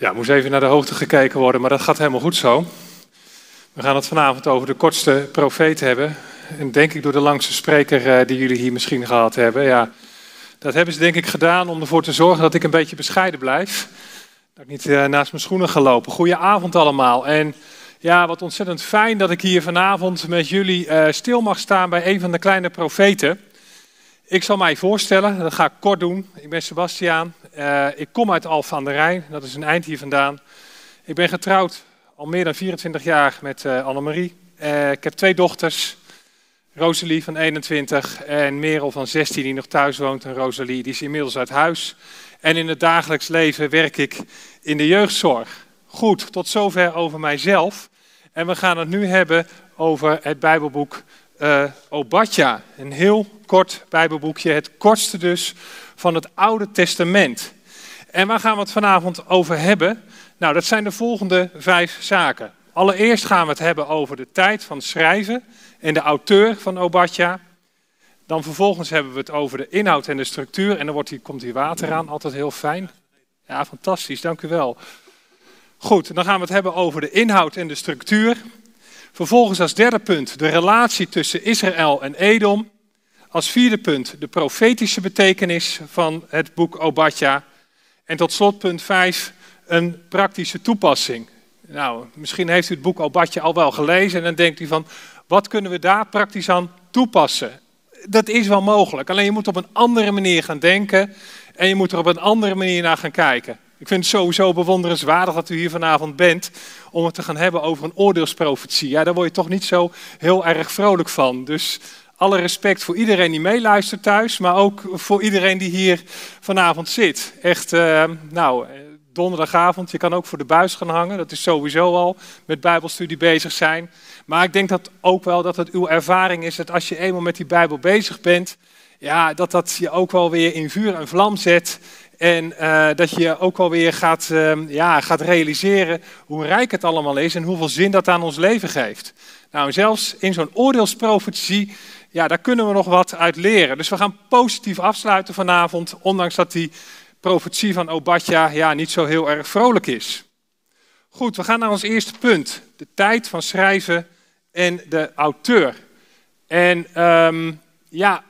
Ja, moest even naar de hoogte gekeken worden, maar dat gaat helemaal goed zo. We gaan het vanavond over de kortste profeet hebben. En denk ik door de langste spreker eh, die jullie hier misschien gehad hebben. Ja, dat hebben ze denk ik gedaan om ervoor te zorgen dat ik een beetje bescheiden blijf. Dat ik niet uh, naast mijn schoenen ga lopen. Goedenavond allemaal. En ja, wat ontzettend fijn dat ik hier vanavond met jullie uh, stil mag staan bij een van de kleine profeten. Ik zal mij voorstellen, dat ga ik kort doen. Ik ben Sebastiaan. Uh, ik kom uit Alphen aan de Rijn, dat is een eind hier vandaan. Ik ben getrouwd al meer dan 24 jaar met uh, Annemarie. Uh, ik heb twee dochters, Rosalie van 21 en Merel van 16 die nog thuis woont. En Rosalie die is inmiddels uit huis. En in het dagelijks leven werk ik in de jeugdzorg. Goed, tot zover over mijzelf. En we gaan het nu hebben over het Bijbelboek uh, Obadja. Een heel kort Bijbelboekje, het kortste dus van het Oude Testament. En waar gaan we het vanavond over hebben? Nou, dat zijn de volgende vijf zaken. Allereerst gaan we het hebben over de tijd van schrijven en de auteur van Obadja. Dan vervolgens hebben we het over de inhoud en de structuur. En dan wordt hier, komt hier water aan, altijd heel fijn. Ja, fantastisch, dank u wel. Goed, dan gaan we het hebben over de inhoud en de structuur. Vervolgens als derde punt de relatie tussen Israël en Edom. Als vierde punt de profetische betekenis van het boek Obadja. En tot slot punt vijf een praktische toepassing. Nou, misschien heeft u het boek Obadja al wel gelezen en dan denkt u van, wat kunnen we daar praktisch aan toepassen? Dat is wel mogelijk, alleen je moet op een andere manier gaan denken en je moet er op een andere manier naar gaan kijken. Ik vind het sowieso bewonderenswaardig dat u hier vanavond bent om het te gaan hebben over een oordeelsprofetie. Ja, daar word je toch niet zo heel erg vrolijk van. Dus alle respect voor iedereen die meeluistert thuis, maar ook voor iedereen die hier vanavond zit. Echt, uh, nou, donderdagavond, je kan ook voor de buis gaan hangen. Dat is sowieso al met Bijbelstudie bezig zijn. Maar ik denk dat ook wel dat het uw ervaring is dat als je eenmaal met die Bijbel bezig bent, ja, dat dat je ook wel weer in vuur en vlam zet. En uh, dat je ook wel weer gaat, uh, ja, gaat realiseren hoe rijk het allemaal is en hoeveel zin dat aan ons leven geeft. Nou, zelfs in zo'n oordeelsprofetie, ja, daar kunnen we nog wat uit leren. Dus we gaan positief afsluiten vanavond, ondanks dat die profetie van Obadja ja, niet zo heel erg vrolijk is. Goed, we gaan naar ons eerste punt. De tijd van schrijven en de auteur. En um, ja,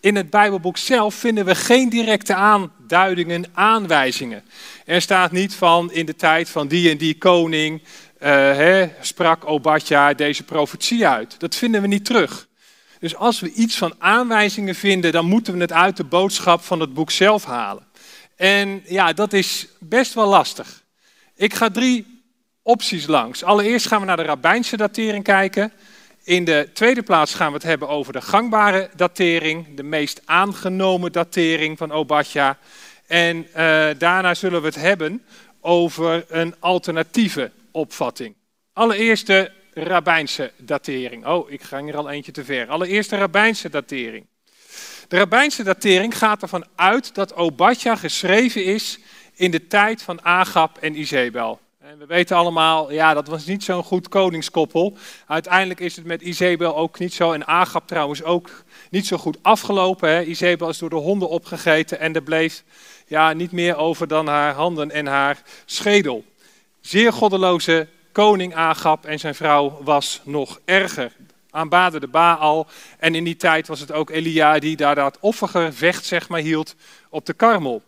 in het Bijbelboek zelf vinden we geen directe aanduidingen, aanwijzingen. Er staat niet van in de tijd van die en die koning hè, sprak Obadja deze profetie uit. Dat vinden we niet terug. Dus als we iets van aanwijzingen vinden, dan moeten we het uit de boodschap van het boek zelf halen. En ja, dat is best wel lastig. Ik ga drie opties langs. Allereerst gaan we naar de rabbijnse datering kijken. In de tweede plaats gaan we het hebben over de gangbare datering, de meest aangenomen datering van Obadja. En uh, daarna zullen we het hebben over een alternatieve opvatting. Allereerst de rabbijnse datering. Oh, ik ga hier al eentje te ver. Allereerst de rabbijnse datering. De rabbijnse datering gaat ervan uit dat Obadja geschreven is in de tijd van Agab en Izebel. En we weten allemaal, ja, dat was niet zo'n goed koningskoppel. Uiteindelijk is het met Izebel ook niet zo, en Agab trouwens ook niet zo goed afgelopen. Hè. Izebel is door de honden opgegeten en er bleef ja, niet meer over dan haar handen en haar schedel. Zeer goddeloze koning Agab en zijn vrouw was nog erger aanbaden de Baal. En in die tijd was het ook Elia die daar dat offergevecht zeg maar, hield op de Karmel.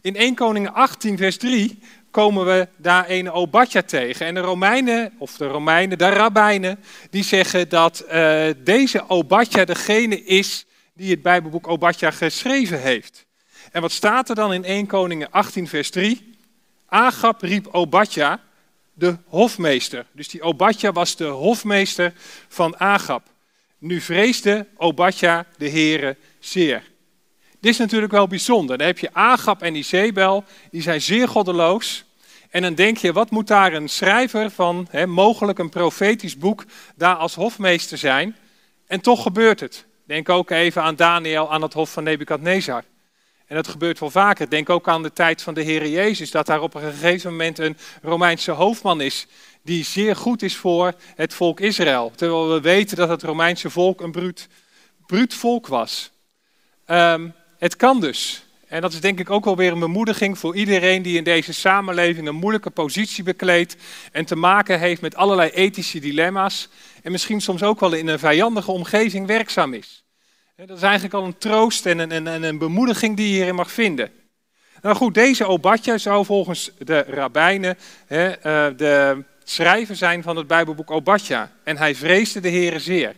In 1 Koningen 18 vers 3 komen we daar een Obadja tegen. En de Romeinen, of de Romeinen, de rabbijnen, die zeggen dat uh, deze Obadja degene is die het Bijbelboek Obadja geschreven heeft. En wat staat er dan in 1 Koningen 18 vers 3? Agab riep Obadja, de hofmeester. Dus die Obadja was de hofmeester van Agab. Nu vreesde Obadja de heren zeer. Dit is natuurlijk wel bijzonder. Dan heb je Agab en Izebel, die zijn zeer goddeloos. En dan denk je, wat moet daar een schrijver van, hè, mogelijk een profetisch boek, daar als hofmeester zijn? En toch gebeurt het. Denk ook even aan Daniel aan het hof van Nebukadnezar. En dat gebeurt wel vaker. Denk ook aan de tijd van de Heer Jezus, dat daar op een gegeven moment een Romeinse hoofdman is die zeer goed is voor het volk Israël. Terwijl we weten dat het Romeinse volk een bruut, bruut volk was. Um, het kan dus. En dat is denk ik ook wel weer een bemoediging voor iedereen die in deze samenleving een moeilijke positie bekleedt en te maken heeft met allerlei ethische dilemma's en misschien soms ook wel in een vijandige omgeving werkzaam is. Dat is eigenlijk al een troost en een, een, bemoediging die je hierin mag vinden. Nou goed, deze Obadja zou volgens de rabbijnen hè, eh, de schrijver zijn van het Bijbelboek Obadja. En hij vreesde de Heere zeer.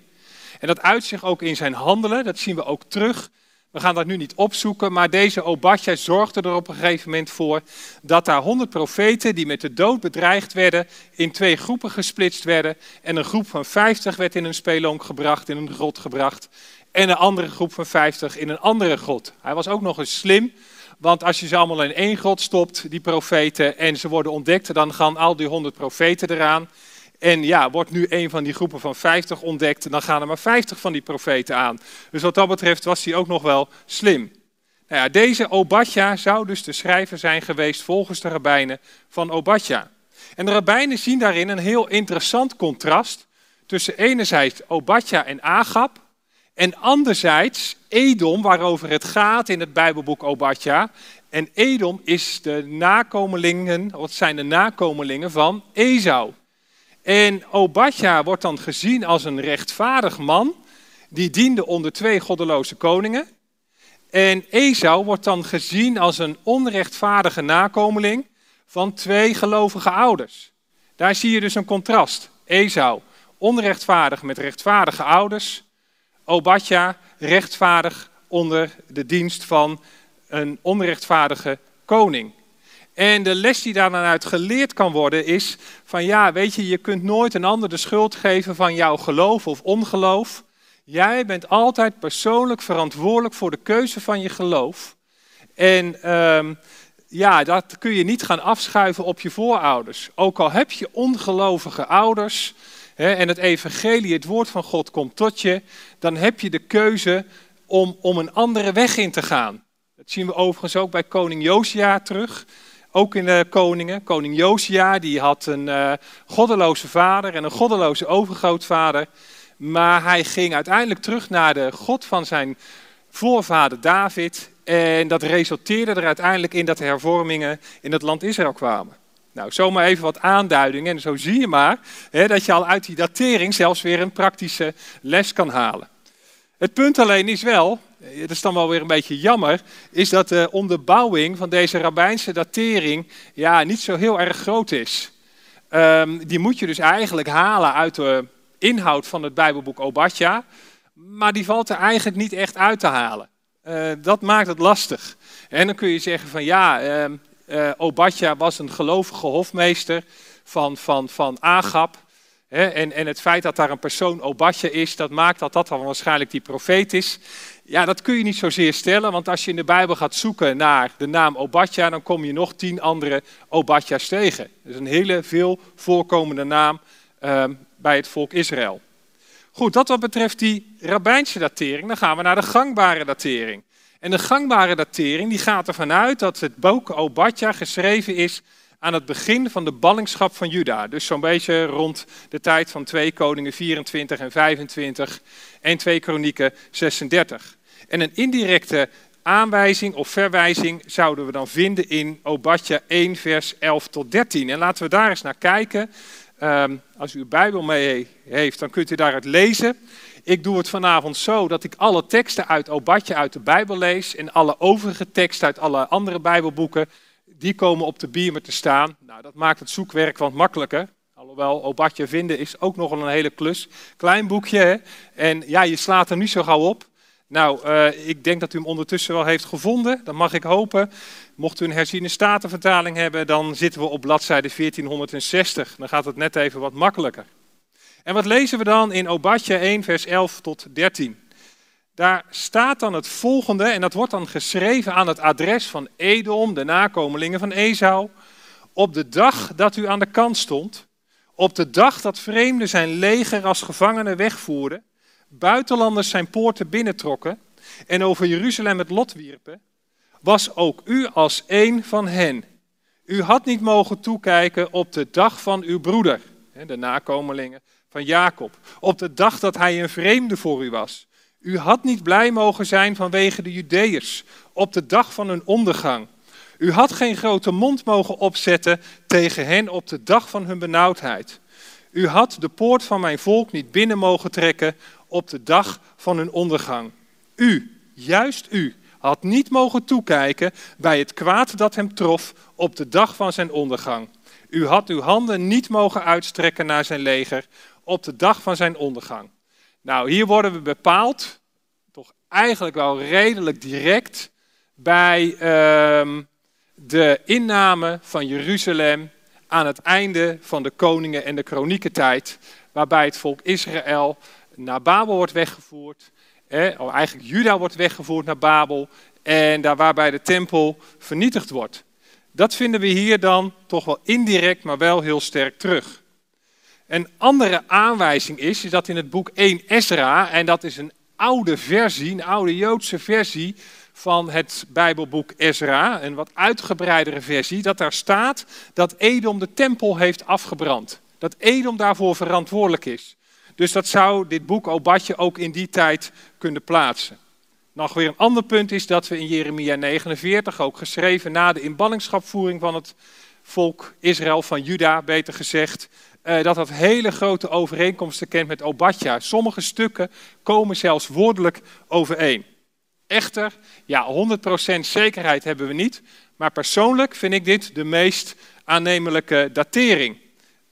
En dat uit zich ook in zijn handelen, dat zien we ook terug. We gaan dat nu niet opzoeken, maar deze Obadja zorgde er op een gegeven moment voor dat daar honderd profeten die met de dood bedreigd werden, in twee groepen gesplitst werden. En een groep van vijftig werd in een spelonk gebracht, in een grot gebracht. En een andere groep van vijftig in een andere grot. Hij was ook nog eens slim, want als je ze allemaal in één grot stopt, die profeten, en ze worden ontdekt, dan gaan al die honderd profeten eraan. En ja, wordt nu een van die groepen van 50 ontdekt, dan gaan er maar 50 van die profeten aan. Dus wat dat betreft was hij ook nog wel slim. Nou ja, deze Obadja zou dus de schrijver zijn geweest volgens de rabbijnen van Obadja. En de rabbijnen zien daarin een heel interessant contrast tussen enerzijds Obadja en Agab en anderzijds Edom, waarover het gaat in het Bijbelboek Obadja. En Edom is de nakomelingen, wat zijn de nakomelingen van Esau. En Obadja wordt dan gezien als een rechtvaardig man, die diende onder twee goddeloze koningen. En Esau wordt dan gezien als een onrechtvaardige nakomeling van twee gelovige ouders. Daar zie je dus een contrast. Esau, onrechtvaardig met rechtvaardige ouders. Obadja, rechtvaardig onder de dienst van een onrechtvaardige koning. En de les die daar dan uit geleerd kan worden is van ja, weet je, je kunt nooit een ander de schuld geven van jouw geloof of ongeloof. Jij bent altijd persoonlijk verantwoordelijk voor de keuze van je geloof. En ehm, ja, dat kun je niet gaan afschuiven op je voorouders. Ook al heb je ongelovige ouders hè, en het evangelie, het woord van God komt tot je, dan heb je de keuze om, om een andere weg in te gaan. Dat zien we overigens ook bij koning Josia terug. Ook in de koningen. Koning Josia, die had een uh, goddeloze vader en een goddeloze overgrootvader. Maar hij ging uiteindelijk terug naar de God van zijn voorvader David. En dat resulteerde er uiteindelijk in dat de hervormingen in het land Israël kwamen. Nou, zomaar even wat aanduidingen. En zo zie je maar hè, dat je al uit die datering zelfs weer een praktische les kan halen. Het punt alleen is wel, dat is dan wel weer een beetje jammer, is dat de onderbouwing van deze rabbijnse datering ja, niet zo heel erg groot is. Um, die moet je dus eigenlijk halen uit de inhoud van het Bijbelboek Obadja, maar die valt er eigenlijk niet echt uit te halen. Uh, dat maakt het lastig. En dan kun je zeggen van ja, uh, Obadja was een gelovige hofmeester van, van, van Agab. En, en het feit dat daar een persoon Obadja is, dat maakt dat dat dan waarschijnlijk die profeet is. Ja, dat kun je niet zozeer stellen, want als je in de Bijbel gaat zoeken naar de naam Obadja, dan kom je nog tien andere Obadja's tegen. Is een hele veel voorkomende naam uh, bij het volk Israël. Goed, dat wat betreft die rabbijnse datering, dan gaan we naar de gangbare datering. En de gangbare datering die gaat ervan uit dat het boek Obadja geschreven is aan het begin van de ballingschap van Juda. Dus zo'n beetje rond de tijd van 2 Koningen 24 en 25 en 2 Kronieken 36. En een indirecte aanwijzing of verwijzing zouden we dan vinden in Obadja 1, vers 11 tot 13. En laten we daar eens naar kijken. Um, als u uw Bijbel mee heeft, dan kunt u daaruit lezen. Ik doe het vanavond zo dat ik alle teksten uit Obadja uit de Bijbel lees en alle overige teksten uit alle andere Bijbelboeken, die komen op de biemer te staan. Nou, dat maakt het zoekwerk wat makkelijker. Alhoewel, Obadja vinden is ook nog een hele klus. Klein boekje, hè? En ja, je slaat er niet zo gauw op. Nou, uh, ik denk dat u hem ondertussen wel heeft gevonden. Dat mag ik hopen. Mocht u een herziene statenvertaling hebben, dan zitten we op bladzijde 1460. Dan gaat het net even wat makkelijker. En wat lezen we dan in Obadja 1, vers 11 tot 13? Daar staat dan het volgende, en dat wordt dan geschreven aan het adres van Edom, de nakomelingen van Esau. Op de dag dat u aan de kant stond, op de dag dat vreemden zijn leger als gevangenen wegvoerden, buitenlanders zijn poorten binnentrokken en over Jeruzalem het lot wierpen, was ook u als een van hen. U had niet mogen toekijken op de dag van uw broeder, de nakomelingen van Jacob, op de dag dat hij een vreemde voor u was. U had niet blij mogen zijn vanwege de Judeërs op de dag van hun ondergang. U had geen grote mond mogen opzetten tegen hen op de dag van hun benauwdheid. U had de poort van mijn volk niet binnen mogen trekken op de dag van hun ondergang. U, juist u, had niet mogen toekijken bij het kwaad dat hem trof op de dag van zijn ondergang. U had uw handen niet mogen uitstrekken naar zijn leger op de dag van zijn ondergang. Nou, hier worden we bepaald, toch eigenlijk wel redelijk direct, bij ehm, de inname van Jeruzalem aan het einde van de koningen- en de kroniekentijd, waarbij het volk Israël naar Babel wordt weggevoerd. of eigenlijk Juda wordt weggevoerd naar Babel en daar waarbij de tempel vernietigd wordt. Dat vinden we hier dan toch wel indirect, maar wel heel sterk terug. Een andere aanwijzing is, is dat in het boek 1 Ezra, en dat is een oude versie, een oude Joodse versie van het Bijbelboek Ezra, een wat uitgebreidere versie, dat daar staat dat Edom de tempel heeft afgebrand. Dat Edom daarvoor verantwoordelijk is. Dus dat zou dit boek Obadje ook in die tijd kunnen plaatsen. Nog weer een ander punt is dat we in Jeremia 49, ook geschreven na de inballingschapvoering van het volk Israël, van Juda beter gezegd, eh, dat dat hele grote overeenkomsten kent met Obadja. Sommige stukken komen zelfs woordelijk overeen. Echter, ja, 100% zekerheid hebben we niet, maar persoonlijk vind ik dit de meest aannemelijke datering.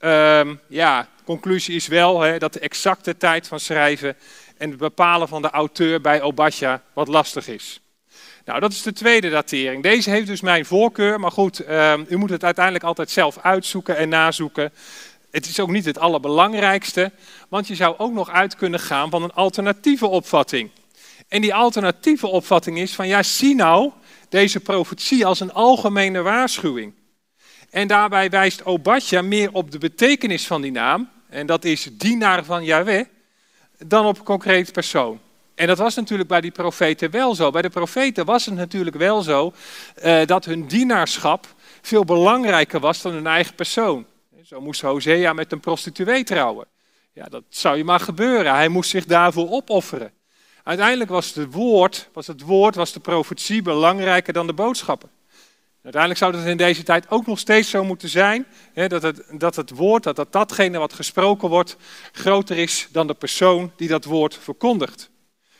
Uh, ja, conclusie is wel dat de exacte tijd van schrijven en het bepalen van de auteur bij Obadja wat lastig is. Nou, dat is de tweede datering. Deze heeft dus mijn voorkeur, maar goed, ehm, u moet het uiteindelijk altijd zelf uitzoeken en nazoeken. Het is ook niet het allerbelangrijkste, want je zou ook nog uit kunnen gaan van een alternatieve opvatting. En die alternatieve opvatting is van ja, zie nou deze profetie als een algemene waarschuwing. En daarbij wijst Obadja meer op de betekenis van die naam, en dat is dienaar van Yahweh, dan op een concreet persoon. En dat was natuurlijk bij die profeten wel zo. Bij de profeten was het natuurlijk wel zo uh, dat hun dienaarschap veel belangrijker was dan hun eigen persoon. Zo moest Hosea met een prostituee trouwen. Ja, dat zou je maar gebeuren. Hij moest zich daarvoor opofferen. Uiteindelijk was het woord, was het woord, was de profetie belangrijker dan de boodschappen. Uiteindelijk zou het in deze tijd ook nog steeds zo moeten zijn, hè, dat, het, dat het woord, dat, dat datgene wat gesproken wordt, groter is dan de persoon die dat woord verkondigt.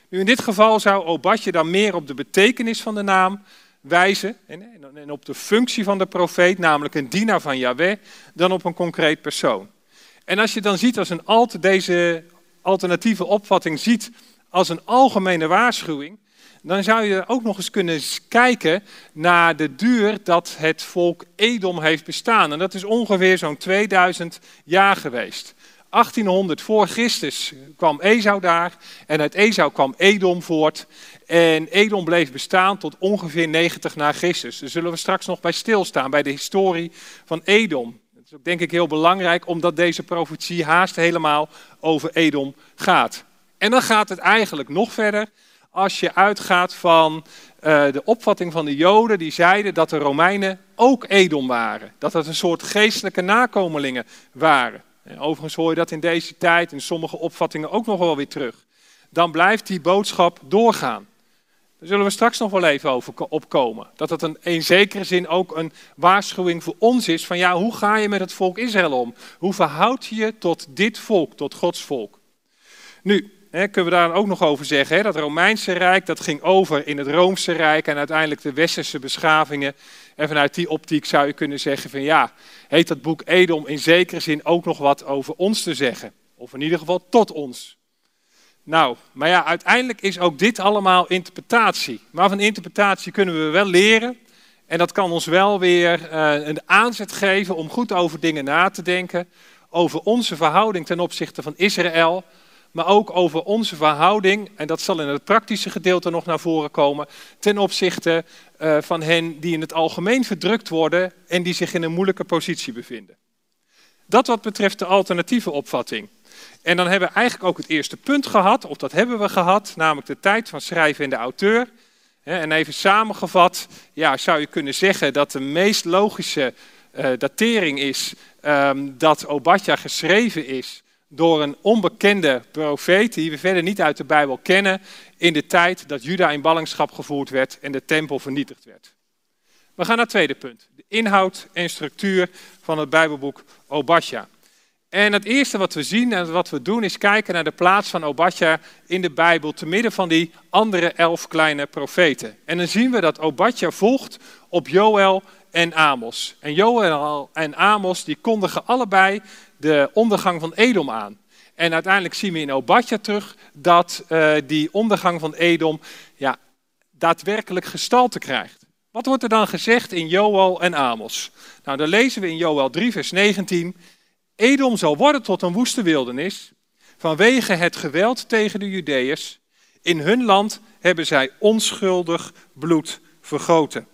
Nu in dit geval zou Obadje dan meer op de betekenis van de naam wijzen en, op de functie van de profeet, namelijk een dienaar van Yahweh, dan op een concreet persoon. En als je dan ziet als een deze alternatieve opvatting ziet als een algemene waarschuwing, dan zou je ook nog eens kunnen kijken naar de duur dat het volk Edom heeft bestaan. En dat is ongeveer zo'n 2000 jaar geweest. 1800 voor Christus kwam Esau daar en uit Esau kwam Edom voort. En Edom bleef bestaan tot ongeveer 90 na Christus. Daar zullen we straks nog bij stilstaan, bij de historie van Edom. Dat is ook denk ik heel belangrijk, omdat deze profetie haast helemaal over Edom gaat. En dan gaat het eigenlijk nog verder als je uitgaat van uh, de opvatting van de Joden die zeiden dat de Romeinen ook Edom waren. Dat het een soort geestelijke nakomelingen waren. En overigens hoor je dat in deze tijd in sommige opvattingen ook nog wel weer terug. Dan blijft die boodschap doorgaan. Daar zullen we straks nog wel even over opkomen. Dat het een, in zekere zin ook een waarschuwing voor ons is van ja, hoe ga je met het volk Israël om? Hoe verhoud je je tot dit volk, tot Gods volk? Nu, Kunnen we daar ook nog over zeggen. Dat Romeinse Rijk dat ging over in het Roomse Rijk en uiteindelijk de westerse beschavingen. En vanuit die optiek zou je kunnen zeggen van ja, heeft dat boek Edom in zekere zin ook nog wat over ons te zeggen. Of in ieder geval tot ons. Nou, maar ja, uiteindelijk is ook dit allemaal interpretatie. Maar van interpretatie kunnen we wel leren. En dat kan ons wel weer uh, een aanzet geven om goed over dingen na te denken. Over onze verhouding ten opzichte van Israël maar ook over onze verhouding, en dat zal in het praktische gedeelte nog naar voren komen, ten opzichte uh, van hen die in het algemeen verdrukt worden en die zich in een moeilijke positie bevinden. Dat wat betreft de alternatieve opvatting. En dan hebben we eigenlijk ook het eerste punt gehad, of dat hebben we gehad, namelijk de tijd van schrijven en de auteur. En even samengevat, ja, zou je kunnen zeggen dat de meest logische uh, datering is um, dat Obadja geschreven is door een onbekende profeet, die we verder niet uit de Bijbel kennen, in de tijd dat Juda in ballingschap gevoerd werd en de tempel vernietigd werd. We gaan naar het tweede punt, de inhoud en structuur van het Bijbelboek Obadja. En het eerste wat we zien en wat we doen is kijken naar de plaats van Obadja in de Bijbel te midden van die andere elf kleine profeten. En dan zien we dat Obadja volgt op Joël en Amos. En Joël en Amos die kondigen allebei de ondergang van Edom aan. En uiteindelijk zien we in Obadja terug dat uh, die ondergang van Edom ja, daadwerkelijk gestalte krijgt. Wat wordt er dan gezegd in Joël en Amos? Nou, dan lezen we in Joël 3, vers 19. Edom zal worden tot een woeste wildernis vanwege het geweld tegen de Judeërs. In hun land hebben zij onschuldig bloed vergoten.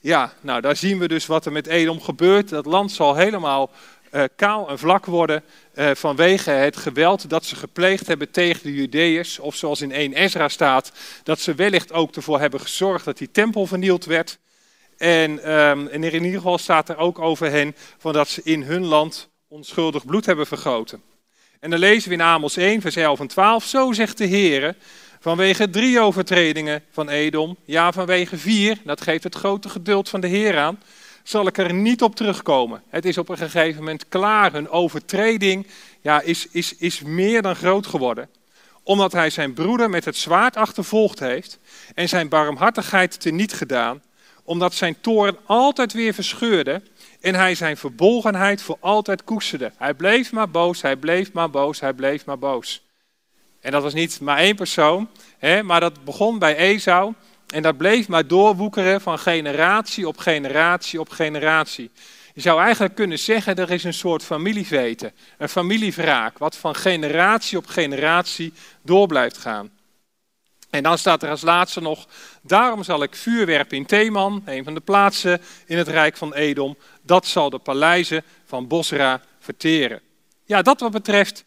Ja, nou daar zien we dus wat er met Edom gebeurt. Dat land zal helemaal uh, kaal en vlak worden uh, vanwege het geweld dat ze gepleegd hebben tegen de Judeërs. Of zoals in 1 Ezra staat, dat ze wellicht ook ervoor hebben gezorgd dat die tempel vernield werd. En, um, en in ieder geval staat er ook over hen van dat ze in hun land onschuldig bloed hebben vergoten. En dan lezen we in Amos 1, vers 11 en 12, zo zegt de Heer, vanwege drie overtredingen van Edom, ja vanwege vier, dat geeft het grote geduld van de Heer aan, zal ik er niet op terugkomen. Het is op een gegeven moment klaar, hun overtreding ja, is, is, is meer dan groot geworden. Omdat hij zijn broeder met het zwaard achtervolgd heeft en zijn barmhartigheid teniet gedaan, omdat zijn toren altijd weer verscheurde en hij zijn verbolgenheid voor altijd koesterde. Hij bleef maar boos, hij bleef maar boos, hij bleef maar boos. En dat was niet maar één persoon, hè, maar dat begon bij Esau. En dat bleef maar doorwoekeren van generatie op generatie op generatie. Je zou eigenlijk kunnen zeggen, er is een soort familieveten, een familievraak, wat van generatie op generatie door blijft gaan. En dan staat er als laatste nog, daarom zal ik vuur werpen in Theman, een van de plaatsen in het rijk van Edom. Dat zal de paleizen van Bosra verteren. Ja, dat wat betreft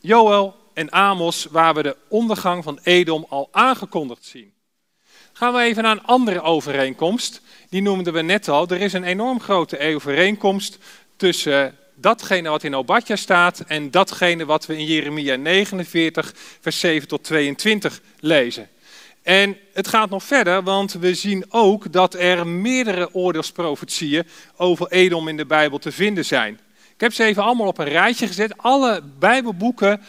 Joël en Amos, waar we de ondergang van Edom al aangekondigd zien. Gaan we even naar een andere overeenkomst. Die noemden we net al. Er is een enorm grote overeenkomst tussen datgene wat in Obadja staat en datgene wat we in Jeremia 49, vers 7 tot 22 lezen. En het gaat nog verder, want we zien ook dat er meerdere oordeelsprofetieën over Edom in de Bijbel te vinden zijn. Ik heb ze even allemaal op een rijtje gezet. Alle Bijbelboeken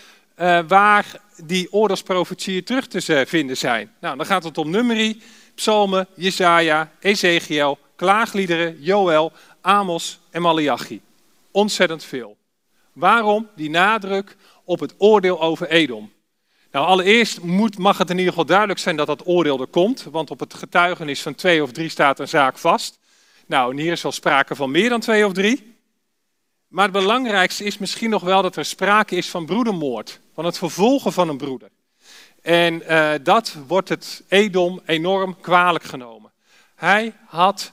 uh, waar die oordeelsprofetieën terug te vinden zijn. Nou, dan gaat het om Numeri, Psalmen, Jesaja, Ezekiel, Klaagliederen, Joël, Amos en Malachi. Ontzettend veel. Waarom die nadruk op het oordeel over Edom? Nou, allereerst moet, mag het in ieder geval duidelijk zijn dat dat oordeel er komt, want op het getuigenis van twee of drie staat een zaak vast. Nou, en hier is wel sprake van meer dan twee of drie. Maar het belangrijkste is misschien nog wel dat er sprake is van broedermoord, van het vervolgen van een broeder. En uh, dat wordt het Edom enorm kwalijk genomen. Hij had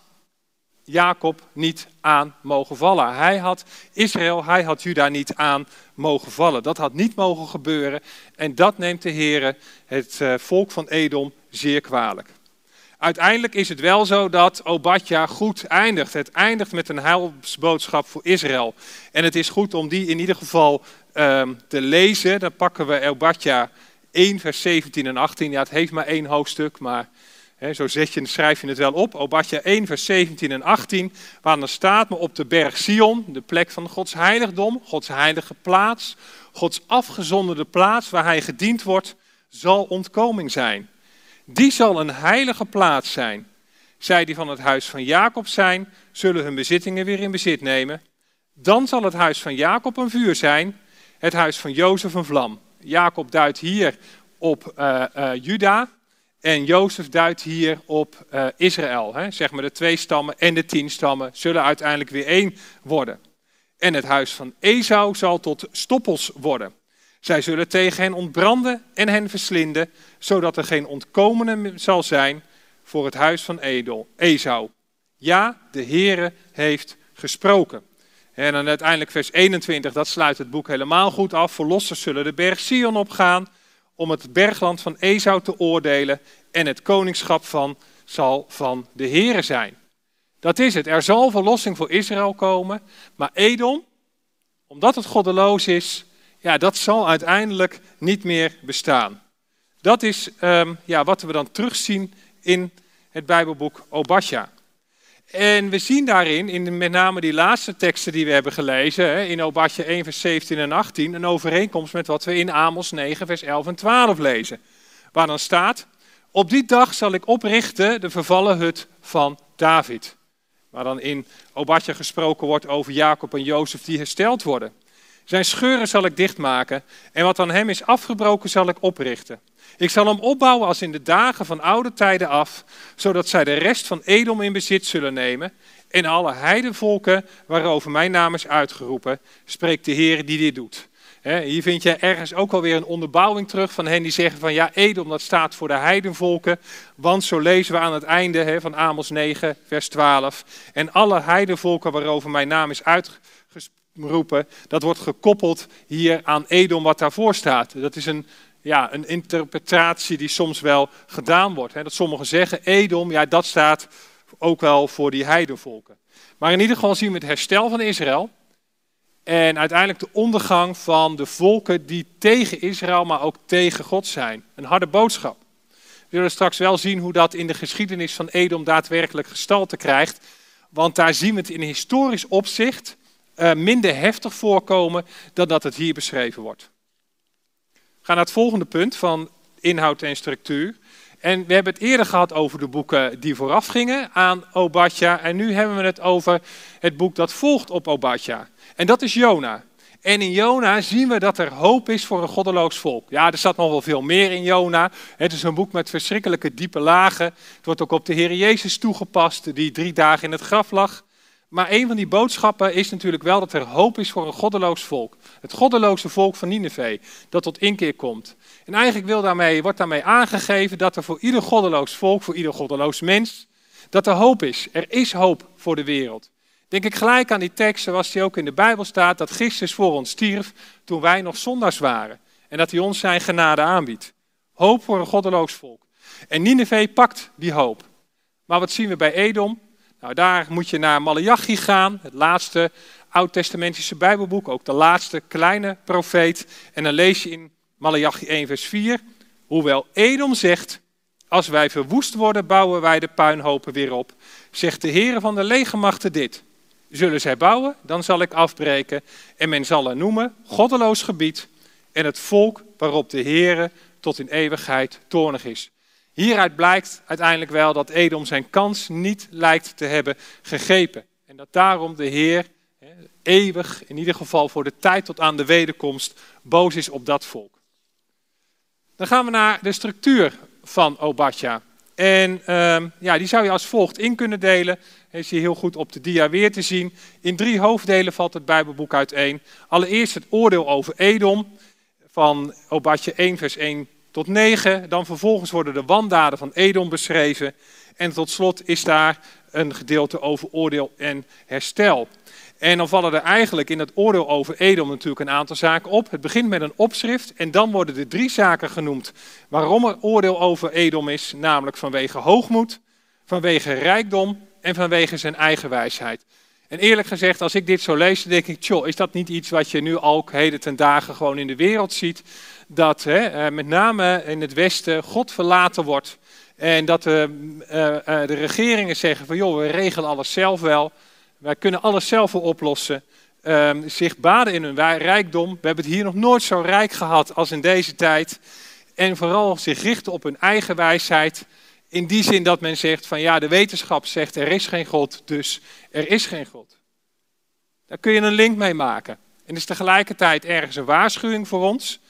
Jacob niet aan mogen vallen. Hij had Israël, hij had Juda niet aan mogen vallen. Dat had niet mogen gebeuren. En dat neemt de Heer het uh, volk van Edom zeer kwalijk. Uiteindelijk is het wel zo dat Obadja goed eindigt. Het eindigt met een heilsboodschap voor Israël. En het is goed om die in ieder geval um, te lezen. Dan pakken we Obadja 1, vers 17 en 18. Ja, het heeft maar één hoofdstuk, maar zo zet je, schrijf je het wel op. Obadja 1, vers 17 en 18. Waar dan staat, maar op de berg Sion, de plek van Gods heiligdom, Gods heilige plaats, Gods afgezonderde plaats waar hij gediend wordt, zal ontkoming zijn. Die zal een heilige plaats zijn. Zij die van het huis van Jacob zijn, zullen hun bezittingen weer in bezit nemen. Dan zal het huis van Jacob een vuur zijn, het huis van Jozef een vlam. Jacob duidt hier op uh, uh, Juda, en Jozef duidt hier op uh, Israël. Hè? Zeg maar de twee stammen en de tien stammen zullen uiteindelijk weer één worden. En het huis van Esau zal tot stoppels worden. Zij zullen tegen hen ontbranden en hen verslinden, zodat er geen ontkomene zal zijn voor het huis van Edel, Esau. Ja, de Heere heeft gesproken. En dan uiteindelijk vers 21, dat sluit het boek helemaal goed af. Verlossers zullen de berg Sion opgaan om het bergland van Esau te oordelen en het koningschap van zal van de Here zijn. Dat is het. Er zal verlossing voor Israël komen, maar Edom, omdat het goddeloos is, ja, dat zal uiteindelijk niet meer bestaan. Dat is ehm, ja, wat we dan terugzien in het Bijbelboek Obadja. En we zien daarin, in met name die laatste teksten die we hebben gelezen, in Obadja 1, vers 17 en 18, een overeenkomst met wat we in Amos 9, vers 11 en 12 lezen. Waar dan staat, op die dag zal ik oprichten de vervallen hut van David. Waar dan in Obadja gesproken wordt over Jacob en Jozef die hersteld worden. Zijn scheuren zal ik dichtmaken en wat aan hem is afgebroken zal ik oprichten. Ik zal hem opbouwen als in de dagen van oude tijden af, zodat zij de rest van Edom in bezit zullen nemen en alle heidenvolken waarover mijn naam is uitgeroepen, spreekt de Heer die dit doet. hier vind je ergens ook alweer een onderbouwing terug van hen die zeggen van ja, Edom dat staat voor de heidenvolken, want zo lezen we aan het einde van Amos 9, vers 12. En alle heidenvolken waarover mijn naam is uitgeroepen, dat wordt gekoppeld hier aan Edom wat daarvoor staat. Dat is een ja, een interpretatie die soms wel gedaan wordt. Hè? Dat sommigen zeggen, Edom, ja, dat staat ook wel voor die heidenvolken. Maar in ieder geval zien we het herstel van Israël. En uiteindelijk de ondergang van de volken die tegen Israël, maar ook tegen God zijn. Een harde boodschap. We zullen straks wel zien hoe dat in de geschiedenis van Edom daadwerkelijk gestalte krijgt. Want daar zien we het in historisch opzicht uh, minder heftig voorkomen dan dat het hier beschreven wordt ga naar het volgende punt van inhoud en structuur. En we hebben het eerder gehad over de boeken die vooraf gingen aan Obadja. En nu hebben we het over het boek dat volgt op Obadja. En dat is Jona. En in Jona zien we dat er hoop is voor een goddeloos volk. Ja, er staat nog wel veel meer in Jona. Het is een boek met verschrikkelijke diepe lagen. Het wordt ook op de Heer Jezus toegepast, die drie dagen in het graf lag. Maar een van die boodschappen is natuurlijk wel dat er hoop is voor een goddeloos volk. Het goddeloze volk van Nineveh, dat tot inkeer komt. En eigenlijk wil daarmee, wordt daarmee aangegeven dat er voor ieder goddeloos volk, voor ieder goddeloos mens, dat er hoop is. Er is hoop voor de wereld. Denk ik gelijk aan die tekst zoals die ook in de Bijbel staat, dat Christus voor ons stierf toen wij nog zondags waren. En dat hij ons zijn genade aanbiedt. Hoop voor een goddeloos volk. En Nineveh pakt die hoop. Maar wat zien we bij Edom? Nou, daar moet je naar Malachi gaan, het laatste oud-testamentische Bijbelboek, ook de laatste kleine profeet. En dan lees je in Malachi 1, vers 4, hoewel Edom zegt, als wij verwoest worden, bouwen wij de puinhopen weer op. Zegt de Heer van de legermachten dit. Zullen zij bouwen, dan zal ik afbreken. En men zal er noemen, goddeloos gebied. En het volk waarop de Heere tot in eeuwigheid toornig is. Hieruit blijkt uiteindelijk wel dat Edom zijn kans niet lijkt te hebben gegrepen. En dat daarom de Heer eeuwig, in ieder geval voor de tijd tot aan de wederkomst, boos is op dat volk. Dan gaan we naar de structuur van Obadja. En ehm, ja, die zou je als volgt in kunnen delen. Is hier heel goed op de dia weer te zien. In drie hoofddelen valt het Bijbelboek uiteen. Allereerst het oordeel over Edom, van Obadja 1 vers 1 tot 9. Dan vervolgens worden de wandaden van Edom beschreven. En tot slot is daar een gedeelte over oordeel en herstel. En dan vallen er eigenlijk in het oordeel over Edom natuurlijk een aantal zaken op. Het begint met een opschrift en dan worden er drie zaken genoemd waarom er oordeel over Edom is. Namelijk vanwege hoogmoed, vanwege rijkdom en vanwege zijn eigen wijsheid. En eerlijk gezegd, als ik dit zo lees, dan denk ik, tjoh, is dat niet iets wat je nu ook heden ten dagen gewoon in de wereld ziet? Dat hè, eh, met name in het Westen God verlaten wordt. En dat de, uh, uh, de regeringen zeggen van, joh, we regelen alles zelf wel. Wij kunnen alles zelf wel oplossen. Um, zich baden in hun rijkdom. We hebben het hier nog nooit zo rijk gehad als in deze tijd. En vooral zich richten op hun eigen wijsheid. In die zin dat men zegt van ja, de wetenschap zegt er is geen God, dus er is geen God. Daar kun je een link mee maken. En is tegelijkertijd ergens een waarschuwing voor ons.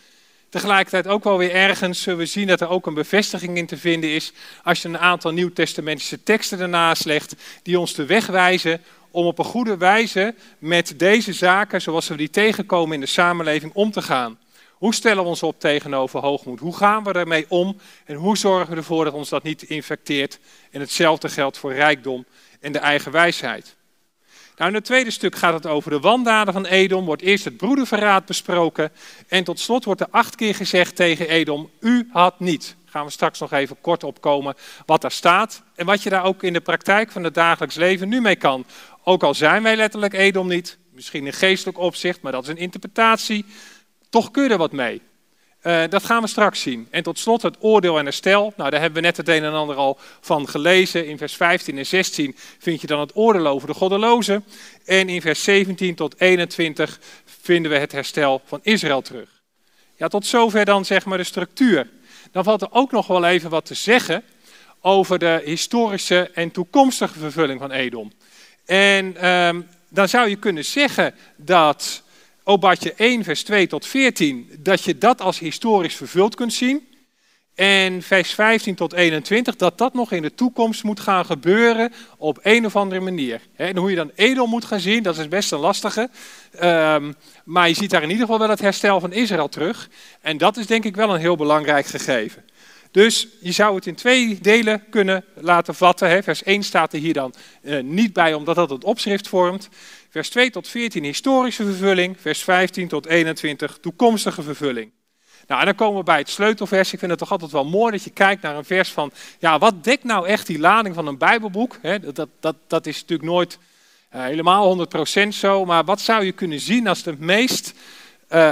Tegelijkertijd ook wel weer ergens zullen we zien dat er ook een bevestiging in te vinden is als je een aantal nieuwtestamentische teksten ernaast legt die ons de weg wijzen om op een goede wijze met deze zaken, zoals we die tegenkomen in de samenleving, om te gaan. Hoe stellen we ons op tegenover hoogmoed? Hoe gaan we ermee om? En hoe zorgen we ervoor dat ons dat niet infecteert? En hetzelfde geldt voor rijkdom en de eigen wijsheid. Nou, in het tweede stuk gaat het over de wandaden van Edom. Wordt eerst het broederverraad besproken. En tot slot wordt er acht keer gezegd tegen Edom: U had niet. Gaan we straks nog even kort opkomen wat daar staat. En wat je daar ook in de praktijk van het dagelijks leven nu mee kan. Ook al zijn wij letterlijk Edom niet, misschien in geestelijk opzicht, maar dat is een interpretatie. Toch kun je er wat mee. Uh, dat gaan we straks zien. En tot slot het oordeel en herstel. Nou, daar hebben we net het een en ander al van gelezen. In vers 15 en 16 vind je dan het oordeel over de goddelozen. En in vers 17 tot 21 vinden we het herstel van Israël terug. Ja, tot zover dan zeg maar de structuur. Dan valt er ook nog wel even wat te zeggen over de historische en toekomstige vervulling van Edom. En um, dan zou je kunnen zeggen dat Obadje 1, vers 2 tot 14, dat je dat als historisch vervuld kunt zien. En vers 15 tot 21, dat dat nog in de toekomst moet gaan gebeuren op een of andere manier. En hoe je dan Edom moet gaan zien, dat is best een lastige. Um, maar je ziet daar in ieder geval wel het herstel van Israël terug. En dat is denk ik wel een heel belangrijk gegeven. Dus je zou het in twee delen kunnen laten vatten. Vers 1 staat er hier dan uh, niet bij, omdat dat het opschrift vormt. Vers 2 tot 14 historische vervulling. Vers 15 tot 21 toekomstige vervulling. Nou, en dan komen we bij het sleutelvers. Ik vind het toch altijd wel mooi dat je kijkt naar een vers van, ja, wat dekt nou echt die lading van een Bijbelboek? dat, dat, dat is natuurlijk nooit uh, helemaal 100% zo, maar wat zou je kunnen zien als de meest, uh,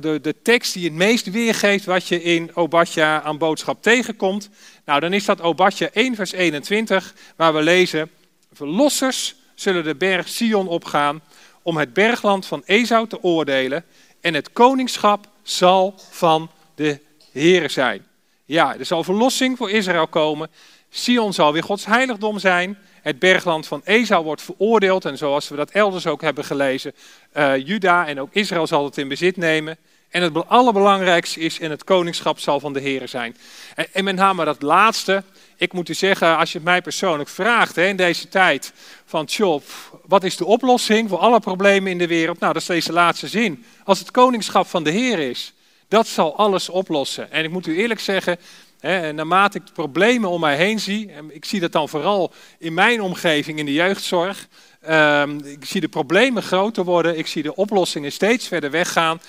de, de tekst die het meest weergeeft wat je in Obadja aan boodschap tegenkomt? Nou, dan is dat Obadja 1 vers 21, waar we lezen, verlossers zullen de berg Sion opgaan om het bergland van Esau te oordelen en het koningschap zal van de Heere zijn. Ja, er zal verlossing voor Israël komen. Sion zal weer Gods heiligdom zijn. Het bergland van Esau wordt veroordeeld. En zoals we dat elders ook hebben gelezen, uh, Juda en ook Israël zal het in bezit nemen. En het allerbelangrijkste is, en het koningschap zal van de Heer zijn. En, en met name dat laatste, ik moet u zeggen, als je het mij persoonlijk vraagt hè, in deze tijd van Tjob, wat is de oplossing voor alle problemen in de wereld? Nou, dat is deze laatste zin. Als het koningschap van de Heer is, dat zal alles oplossen. En ik moet u eerlijk zeggen, hè, naarmate ik de problemen om mij heen zie, en ik zie dat dan vooral in mijn omgeving in de jeugdzorg, um, ik zie de problemen groter worden, ik zie de oplossingen steeds verder weggaan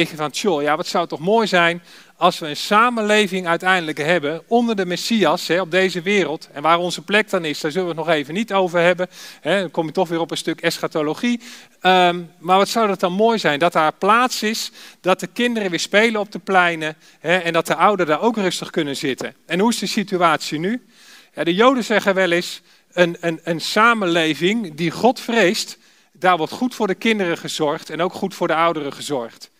je van, tjoh, ja, wat zou toch mooi zijn als we een samenleving uiteindelijk hebben onder de Messias hè, op deze wereld. En waar onze plek dan is, daar zullen we het nog even niet over hebben. Hè, dan kom je toch weer op een stuk eschatologie. Um, maar wat zou dat dan mooi zijn? Dat daar plaats is, dat de kinderen weer spelen op de pleinen hè, en dat de ouderen daar ook rustig kunnen zitten. En hoe is de situatie nu? Ja, de Joden zeggen wel eens, een, een, een samenleving die God vreest, daar wordt goed voor de kinderen gezorgd en ook goed voor de ouderen gezorgd.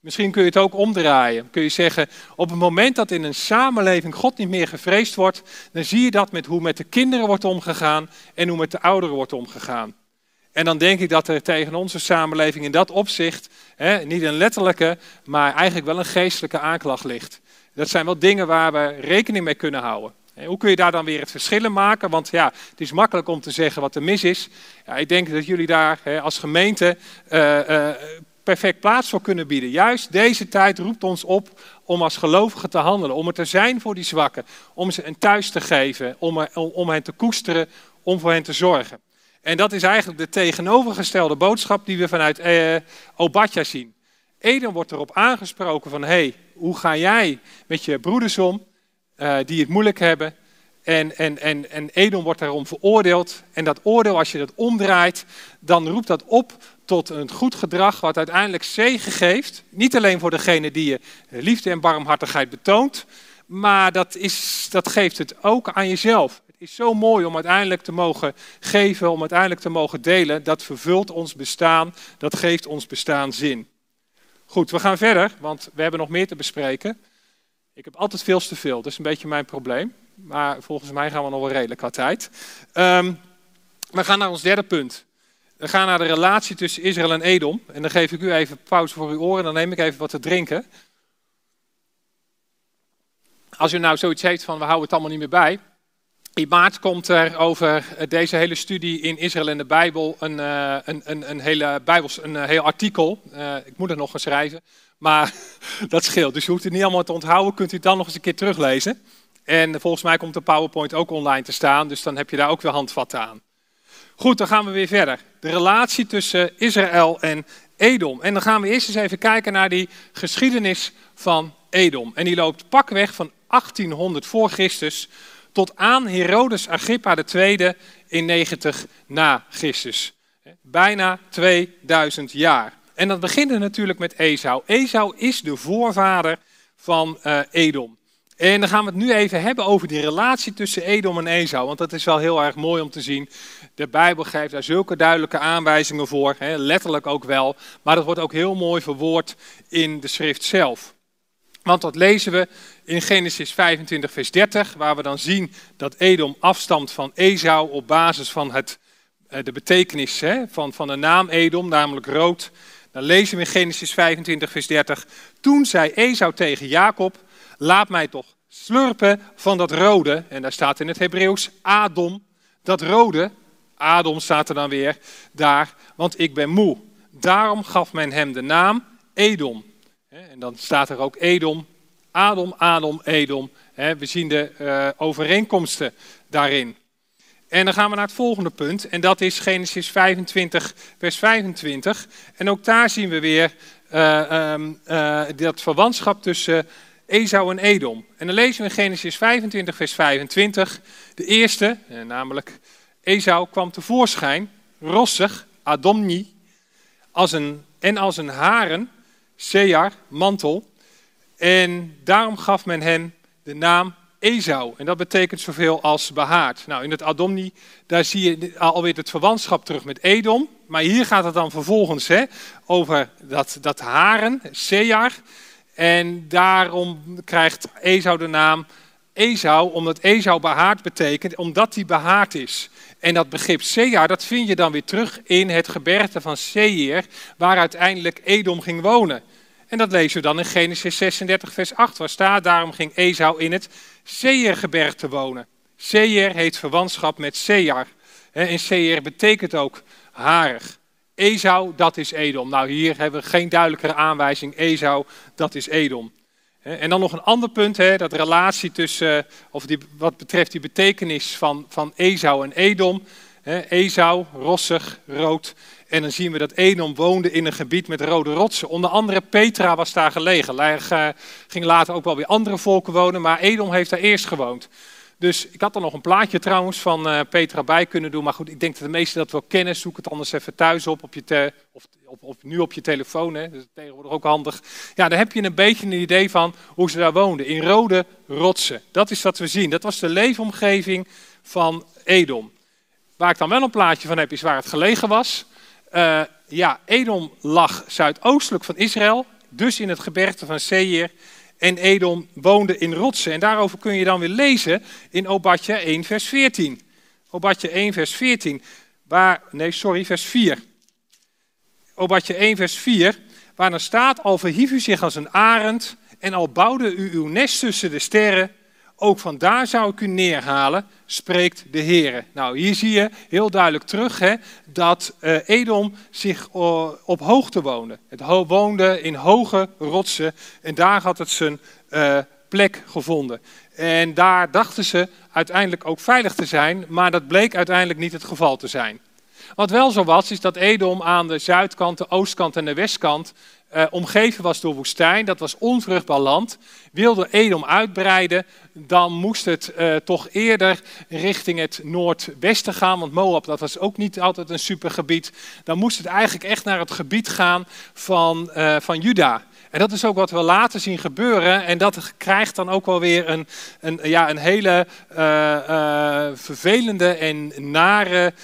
Misschien kun je het ook omdraaien. Kun je zeggen, op het moment dat in een samenleving God niet meer gevreesd wordt, dan zie je dat met hoe met de kinderen wordt omgegaan en hoe met de ouderen wordt omgegaan. En dan denk ik dat er tegen onze samenleving in dat opzicht hè, niet een letterlijke, maar eigenlijk wel een geestelijke aanklacht ligt. Dat zijn wel dingen waar we rekening mee kunnen houden. Hoe kun je daar dan weer het verschil in maken? Want ja, het is makkelijk om te zeggen wat er mis is. Ja, ik denk dat jullie daar als gemeente uh, uh, perfect plaats voor kunnen bieden. Juist deze tijd roept ons op om als gelovigen te handelen, om er te zijn voor die zwakken, om ze een thuis te geven, om, om hen te koesteren, om voor hen te zorgen. En dat is eigenlijk de tegenovergestelde boodschap die we vanuit eh, Obadja zien. Eden wordt erop aangesproken van, hey, hoe ga jij met je broeders om, uh, die het moeilijk hebben? En, en, en, en Edom wordt daarom veroordeeld. En dat oordeel, als je dat omdraait, dan roept dat op tot een goed gedrag wat uiteindelijk zegen geeft. Niet alleen voor degene die je liefde en barmhartigheid betoont, maar dat, is, dat geeft het ook aan jezelf. Het is zo mooi om uiteindelijk te mogen geven, om uiteindelijk te mogen delen. Dat vervult ons bestaan, dat geeft ons bestaan zin. Goed, we gaan verder, want we hebben nog meer te bespreken. Ik heb altijd veel te veel, dat is een beetje mijn probleem. Maar volgens mij gaan we nog wel redelijk qua tijd. Um, we gaan naar ons derde punt. We gaan naar de relatie tussen Israël en Edom. En dan geef ik u even pauze voor uw oren en dan neem ik even wat te drinken. Als u nou zoiets heeft van we houden het allemaal niet meer bij. In maart komt er over deze hele studie in Israël en de Bijbel een, uh, een, een, een, hele Bijbels, een uh, heel artikel. Uh, ik moet het nog gaan schrijven, maar dat scheelt. Dus u hoeft het niet allemaal te onthouden, kunt u het dan nog eens een keer teruglezen. En volgens mij komt de PowerPoint ook online te staan, dus dan heb je daar ook weer handvatten aan. Goed, dan gaan we weer verder. De relatie tussen Israël en Edom. En dan gaan we eerst eens even kijken naar die geschiedenis van Edom. En die loopt pakweg van 1800 voor Christus tot aan Herodes Agrippa II in 90 na Christus. Bijna 2000 jaar. en dat begint natuurlijk met Esau. Esau is de voorvader van uh, Edom. En dan gaan we het nu even hebben over die relatie tussen Edom en Esau. Want dat is wel heel erg mooi om te zien. De Bijbel geeft daar zulke duidelijke aanwijzingen voor. Hè, letterlijk ook wel. Maar dat wordt ook heel mooi verwoord in de schrift zelf. Want dat lezen we in Genesis 25, vers 30. Waar we dan zien dat Edom afstamt van Esau op basis van het, eh, de betekenis hè, van, van de naam Edom, namelijk rood. Dan lezen we in Genesis 25, vers 30. Toen zei Esau tegen Jacob laat mij toch slurpen van dat rode. En daar staat in het Hebreeuws Adom. Dat rode, Adom staat er dan weer daar, want ik ben moe. Daarom gaf men hem de naam Edom. En dan staat er ook Edom, Adom, Adom, Edom. We zien de eh, overeenkomsten daarin. En dan gaan we naar het volgende punt, en dat is Genesis 25, vers 25. En ook daar zien we weer uh, uh, dat verwantschap tussen Esau en Edom. En dan lezen we in Genesis 25, vers 25. De eerste, eh, namelijk Esau, kwam tevoorschijn, rossig, Adomni, als een, en als een haren, Sear, mantel. En daarom gaf men hem de naam Esau. En dat betekent zoveel als behaard. Nou, in het Adomni, daar zie je alweer het verwantschap terug met Edom. Maar hier gaat het dan vervolgens hè, over dat, dat haren, Sear. En daarom krijgt Esau de naam Esau, omdat Esau behaard betekent, omdat hij behaard is. En dat begrip Seir, dat vind je dan weer terug in het gebergte van Seir, waar uiteindelijk Edom ging wonen. En dat lezen we dan in Genesis 36, vers 8, waar staat, daarom ging Esau in het Seirgebergte wonen. Seir heet verwantschap met Seir. En Seir betekent ook harig. Esau, dat is Edom. Nou, hier hebben we geen duidelijkere aanwijzing. Esau, dat is Edom. En dan nog een ander punt, hè, dat relatie tussen, of die, wat betreft die betekenis van, van Esau en Edom. Esau, rossig, rood. En dan zien we dat Edom woonde in een gebied met rode rotsen. Onder andere Petra was daar gelegen. Daar ging later ook wel weer andere volken wonen, maar Edom heeft daar eerst gewoond. Dus ik had er nog een plaatje trouwens van uh, Petra bij kunnen doen. Maar goed, ik denk dat de meesten dat wel kennen. Zoek het anders even thuis op, op je of, op, nu op je telefoon. Hè. Dat is tegenwoordig ook handig. Ja, dan heb je een beetje een idee van hoe ze daar woonden. In rode rotsen. Dat is wat we zien. Dat was de leefomgeving van Edom. Waar ik dan wel een plaatje van heb, is waar het gelegen was. Uh, ja, Edom lag zuidoostelijk van Israël. Dus in het gebergte van Seir en Edom woonde in rotsen. En daarover kun je dan weer lezen in Obadja 1, vers 14. Obadja 1, vers 14. Waar, nee, sorry, vers 4. Obadja 1, vers 4. Waar dan staat, al verhief u zich als een arend en al bouwde u uw nest tussen de sterren, ook vandaar zou ik u neerhalen, spreekt de Heer. Nou, hier zie je heel duidelijk terug hè, dat uh, Edom zich uh, op hoogte woonde. Het woonde in hoge rotsen en daar had het zijn uh, plek gevonden. En daar dachten ze uiteindelijk ook veilig te zijn, maar dat bleek uiteindelijk niet het geval te zijn. Wat wel zo was, is dat Edom aan de zuidkant, de oostkant en de westkant uh, omgeven was door woestijn. Dat was onvruchtbaar land. Wilde Edom uitbreiden, dan moest het uh, toch eerder richting het noordwesten gaan. Want Moab, dat was ook niet altijd een supergebied. Dan moest het eigenlijk echt naar het gebied gaan van, uh, van Juda. En dat is ook wat we later zien gebeuren. En dat krijgt dan ook wel weer een, een, ja, een hele vervelende en nare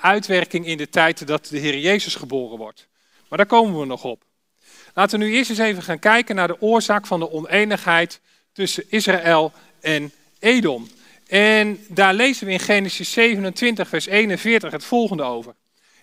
uitwerking in de tijd dat de Heer Jezus geboren wordt. Maar daar komen we nog op. Laten we nu eerst eens even gaan kijken naar de oorzaak van de oneenigheid tussen Israël en Edom. En daar lezen we in Genesis 27, vers 41 het volgende over.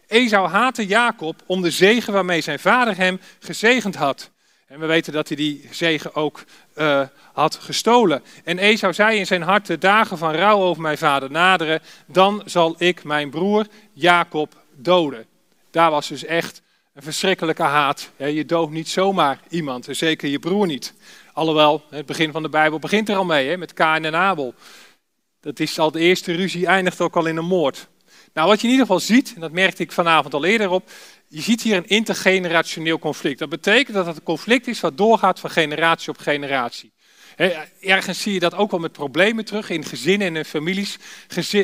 Esau haatte Jacob om de zegen waarmee zijn vader hem gezegend had. En we weten dat hij die zegen ook uh, had gestolen. En Esau zei in zijn hart, de dagen van rouw over mijn vader naderen, dan zal ik mijn broer Jacob doden. Daar was dus echt een verschrikkelijke haat. Je doodt niet zomaar iemand, zeker je broer niet. Alhoewel, het begin van de Bijbel begint er al mee, met Kain en Abel. Dat is al de eerste ruzie, eindigt ook al in een moord. Nou, wat je in ieder geval ziet, en dat merkte ik vanavond al eerder op, je ziet hier een intergenerationeel conflict. Dat betekent dat het een conflict is wat doorgaat van generatie op generatie. Ergens zie je dat ook wel met problemen terug in gezinnen en in families.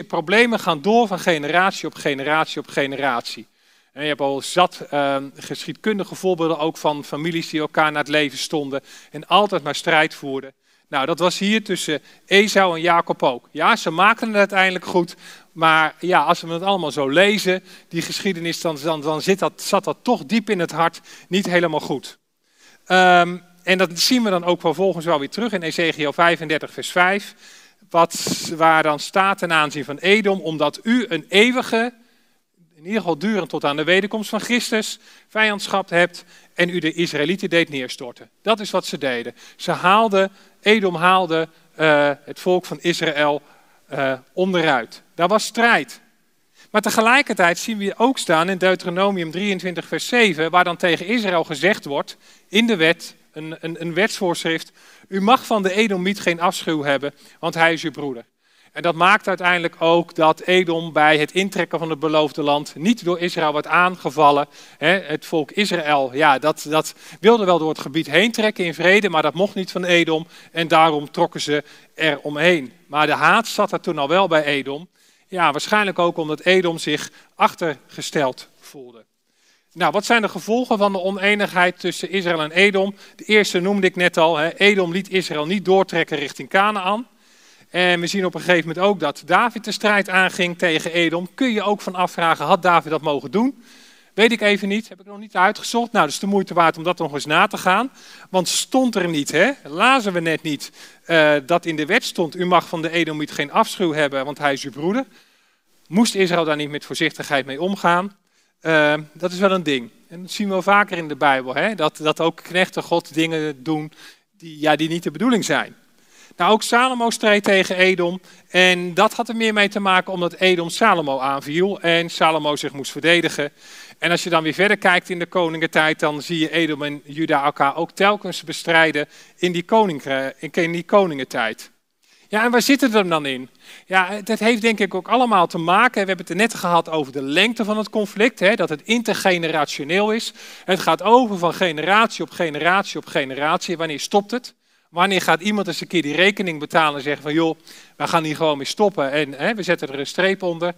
problemen gaan door van generatie op generatie op generatie. En je hebt al zat uh, geschiedkundige voorbeelden ook van families die elkaar naar het leven stonden en altijd maar strijd voerden. Nou, dat was hier tussen Esau en Jacob ook. Ja, ze maken het uiteindelijk goed, maar ja, als we het allemaal zo lezen, die geschiedenis, dan, dan, dan zit dat, zat dat toch diep in het hart niet helemaal goed. Um, en dat zien we dan ook vervolgens wel weer terug in Ezekiel 35, vers 5. Wat, waar dan staat ten aanzien van Edom, omdat u een eeuwige, in ieder geval durend tot aan de wederkomst van Christus, vijandschap hebt en u de Israëlieten deed neerstorten. Dat is wat ze deden. Ze haalden, Edom haalde uh, het volk van Israël uh, onderuit. Daar was strijd. Maar tegelijkertijd zien we ook staan in Deuteronomium 23, vers 7, waar dan tegen Israël gezegd wordt in de wet, een, een, een wetsvoorschrift. U mag van de Edomiet geen afschuw hebben, want hij is uw broeder. En dat maakt uiteindelijk ook dat Edom bij het intrekken van het beloofde land niet door Israël wordt aangevallen. Het volk Israël, ja, dat, dat wilde wel door het gebied heen trekken in vrede, maar dat mocht niet van Edom. En daarom trokken ze er omheen. Maar de haat zat er toen al wel bij Edom. Ja, waarschijnlijk ook omdat Edom zich achtergesteld voelde. Nou, wat zijn de gevolgen van de oneenigheid tussen Israël en Edom? De eerste noemde ik net al. Edom liet Israël niet doortrekken richting Canaan. En we zien op een gegeven moment ook dat David de strijd aanging tegen Edom. Kun je ook van afvragen, had David dat mogen doen? Weet ik even niet, heb ik nog niet uitgezocht. Nou, dat is de moeite waard om dat nog eens na te gaan. Want stond er niet, hè? lazen we net niet, uh, dat in de wet stond... u mag van de Edomiet geen afschuw hebben, want hij is uw broeder. Moest Israël daar niet met voorzichtigheid mee omgaan? Uh, dat is wel een ding. En dat zien we wel vaker in de Bijbel. Hè? Dat, dat ook knechten God dingen doen die, ja, die niet de bedoeling zijn. Nou, ook Salomo streed tegen Edom. En dat had er meer mee te maken omdat Edom Salomo aanviel en Salomo zich moest verdedigen. En als je dan weer verder kijkt in de koningentijd, dan zie je Edom en Juda elkaar ook telkens bestrijden in die, in die koningentijd. Ja, en waar zit het dan in? Ja, dat heeft denk ik ook allemaal te maken. We hebben het net gehad over de lengte van het conflict, hè, dat het intergenerationeel is. Het gaat over van generatie op generatie op generatie. Wanneer stopt het? Wanneer gaat iemand eens een keer die rekening betalen en zeggen van joh, we gaan hier gewoon mee stoppen en hè, we zetten er een streep onder.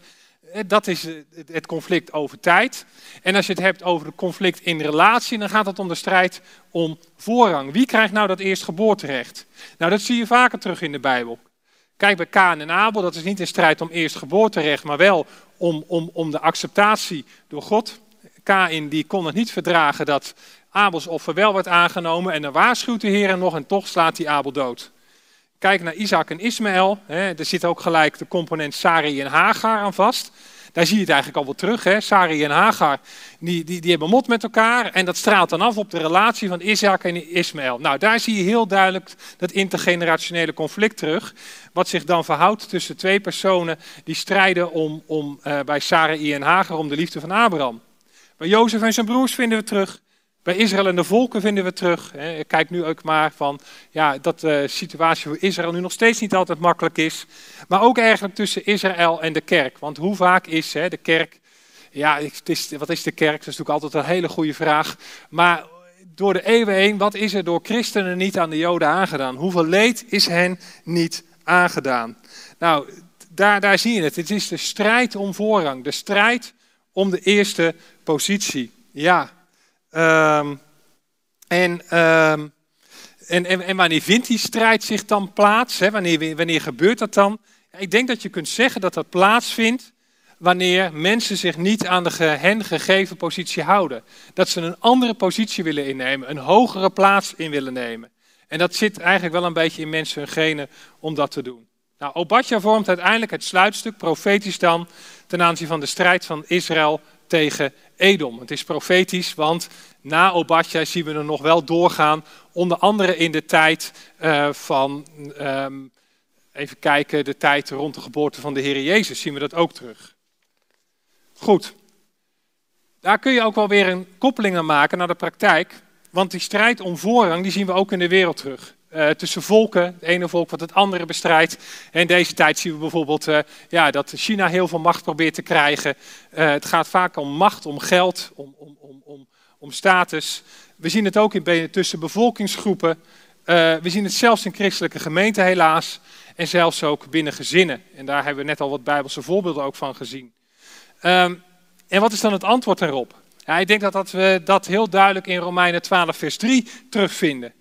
Eh, dat is het conflict over tijd. En als je het hebt over het conflict in relatie, dan gaat het om de strijd om voorrang. Wie krijgt nou dat eerstgeboorterecht? Nou, dat zie je vaker terug in de Bijbel. Kijk bij Kaan en Abel, dat is niet een strijd om eerstgeboorterecht, maar wel om, om, om de acceptatie door God. Kain die kon het niet verdragen dat Abels offer wel werd aangenomen en dan waarschuwt de Heer nog en toch slaat hij Abel dood. Kijk naar Isaac en Ismaël, hè, er zit ook gelijk de component Sari en Hagar aan vast. Daar zie je het eigenlijk al wel terug. Hè? Sari en Hagar, die, die, die hebben mot met elkaar. En dat straalt dan af op de relatie van Isaac en Ismaël. Nou, daar zie je heel duidelijk dat intergenerationele conflict terug. Wat zich dan verhoudt tussen twee personen die strijden om, om, uh, bij Sarai en Hagar om de liefde van Abraham. Bij Jozef en zijn broers vinden we terug. Bij Israël en de volken vinden we terug. Kijk nu ook maar van ja, dat de situatie voor Israël nu nog steeds niet altijd makkelijk is. Maar ook eigenlijk tussen Israël en de kerk. Want hoe vaak is hè, de kerk. Ja, het is, wat is de kerk? Dat is natuurlijk altijd een hele goede vraag. Maar door de eeuwen heen, wat is er door christenen niet aan de Joden aangedaan? Hoeveel leed is hen niet aangedaan? Nou, daar, daar zie je het. Het is de strijd om voorrang. De strijd om de eerste positie. Ja, En, um, en, en, en, wanneer vindt die strijd zich dan plaats? Hè? Wanneer, wanneer gebeurt dat dan? Ik denk dat je kunt zeggen dat dat plaatsvindt wanneer mensen zich niet aan de hen gegeven positie houden. Dat ze een andere positie willen innemen, een hogere plaats in willen nemen. En dat zit eigenlijk wel een beetje in mensen hun genen om dat te doen. Nou, Obadja vormt uiteindelijk het sluitstuk, profetisch dan, ten aanzien van de strijd van Israël tegen Edom. Het is profetisch, want na Obadja zien we er nog wel doorgaan, onder andere in de tijd uh, van, um, even kijken, de tijd rond de geboorte van de Heer Jezus zien we dat ook terug. Goed, daar kun je ook wel weer een koppeling aan maken naar de praktijk, want die strijd om voorrang die zien we ook in de wereld terug. Uh, tussen volken, het ene volk wat het andere bestrijdt. En deze tijd zien we bijvoorbeeld uh, ja, dat China heel veel macht probeert te krijgen. Uh, het gaat vaak om macht, om geld, om, om, om, om, status. We zien het ook in, tussen bevolkingsgroepen. we zien het zelfs in christelijke gemeenten helaas. En zelfs ook binnen gezinnen. En daar hebben we net al wat bijbelse voorbeelden ook van gezien. Um, En wat is dan het antwoord daarop? Ja, ik denk dat, dat we dat heel duidelijk in Romeinen 12, vers 3 terugvinden.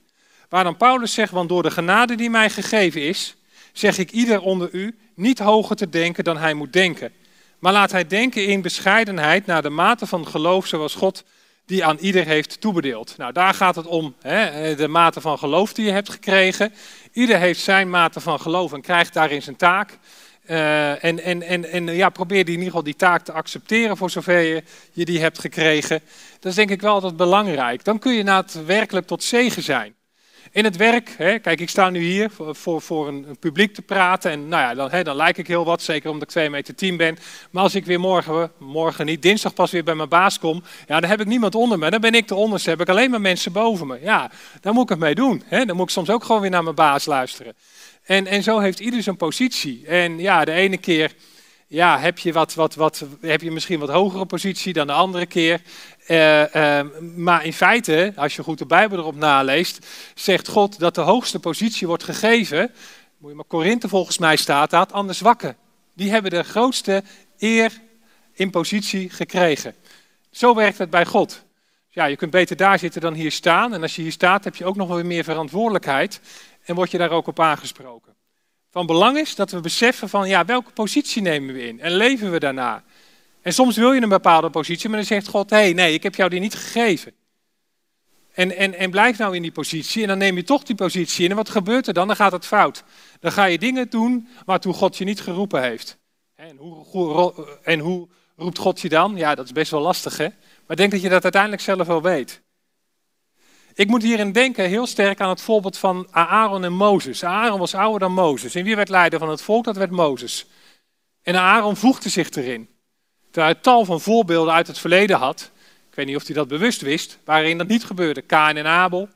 Waar dan Paulus zegt, want door de genade die mij gegeven is, zeg ik ieder onder u niet hoger te denken dan hij moet denken. Maar laat hij denken in bescheidenheid naar de mate van geloof zoals God die aan ieder heeft toebedeeld. Nou, daar gaat het om, hè, de mate van geloof die je hebt gekregen. Ieder heeft zijn mate van geloof en krijgt daarin zijn taak. Uh, en en, en, en ja, probeer die in ieder geval die taak te accepteren voor zover je, die hebt gekregen. Dat is denk ik wel altijd belangrijk. Dan kun je na het werkelijk tot zegen zijn. In het werk, hè, kijk, ik sta nu hier voor, voor, voor een, publiek te praten. En nou ja, dan, hè, dan lijk ik heel wat, zeker omdat ik 2 meter 10 ben. Maar als ik weer morgen, morgen niet, dinsdag pas weer bij mijn baas kom, ja, dan heb ik niemand onder me. Dan ben ik de onderste, heb ik alleen maar mensen boven me. Ja, daar moet ik het mee doen. Hè. Dan moet ik soms ook gewoon weer naar mijn baas luisteren. En, en zo heeft ieder zijn positie. En ja, de ene keer ja, heb, je wat, wat, wat, heb je misschien wat hogere positie dan de andere keer. Uh, maar in feite, als je goed de Bijbel erop naleest, zegt God dat de hoogste positie wordt gegeven. Moet je maar Korinthe volgens mij staat dat, aan de. Die hebben de grootste eer in positie gekregen. Zo werkt het bij God. Ja, je kunt beter daar zitten dan hier staan. En als je hier staat, heb je ook nog wel weer meer verantwoordelijkheid en word je daar ook op aangesproken. Van belang is dat we beseffen van ja, welke positie nemen we in en leven we daarna. En soms wil je een bepaalde positie, maar dan zegt God, hé, hey, nee, ik heb jou die niet gegeven. En, en, en blijf nou in die positie en dan neem je toch die positie in. En wat gebeurt er dan? Dan gaat het fout. Dan ga je dingen doen waartoe God je niet geroepen heeft. En hoe, en hoe roept God je dan? Ja, dat is best wel lastig, hè? Maar denk dat je dat uiteindelijk zelf wel weet. Ik moet hierin denken heel sterk aan het voorbeeld van Aaron en Mozes. Aaron was ouder dan Mozes. En wie werd leider van het volk? Dat werd Mozes. En Aaron voegde zich erin. Terwijl hij tal van voorbeelden uit het verleden had. Ik weet niet of hij dat bewust wist, waarin dat niet gebeurde. Kaan en Abel,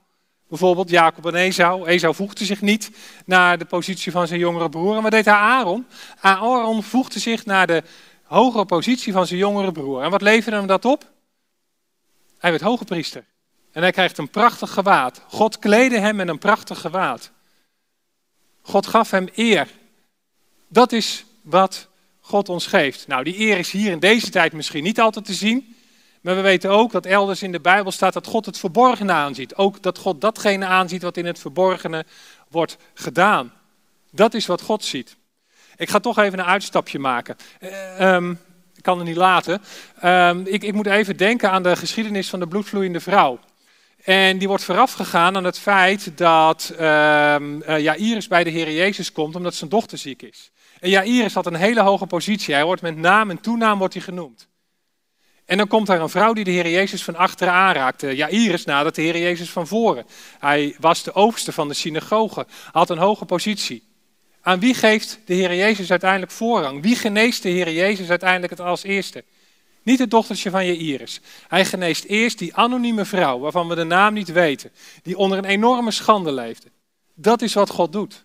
bijvoorbeeld Jacob en Esau. Esau voegde zich niet naar de positie van zijn jongere broer. En wat deed Aaron? Aaron voegde zich naar de hogere positie van zijn jongere broer. En wat leverde hem dat op? Hij werd hoge priester. En hij krijgt een prachtig gewaad. God kleedde hem met een prachtig gewaad. God gaf hem eer. Dat is wat God ons geeft. Nou, die eer is hier in deze tijd misschien niet altijd te zien. Maar we weten ook dat elders in de Bijbel staat dat God het verborgene aanziet. Ook dat God datgene aanziet wat in het verborgene wordt gedaan. Dat is wat God ziet. Ik ga toch even een uitstapje maken. Uh, ik kan het niet laten. Uh, ik, ik moet even denken aan de geschiedenis van de bloedvloeiende vrouw. En die wordt voorafgegaan aan het feit dat uh, Jairus bij de Heer Jezus komt omdat zijn dochter ziek is. En Jairus had een hele hoge positie. Hij wordt met naam en toenaam wordt hij genoemd. En dan komt daar een vrouw die de Heer Jezus van achteren aanraakt. Jairus nadert de Heer Jezus van voren. Hij was de overste van de synagoge, had een hoge positie. Aan wie geeft de Heer Jezus uiteindelijk voorrang? Wie geneest de Heer Jezus uiteindelijk het als eerste? Niet het dochtertje van Jairus. Hij geneest eerst die anonieme vrouw, waarvan we de naam niet weten, die onder een enorme schande leefde. Dat is wat God doet.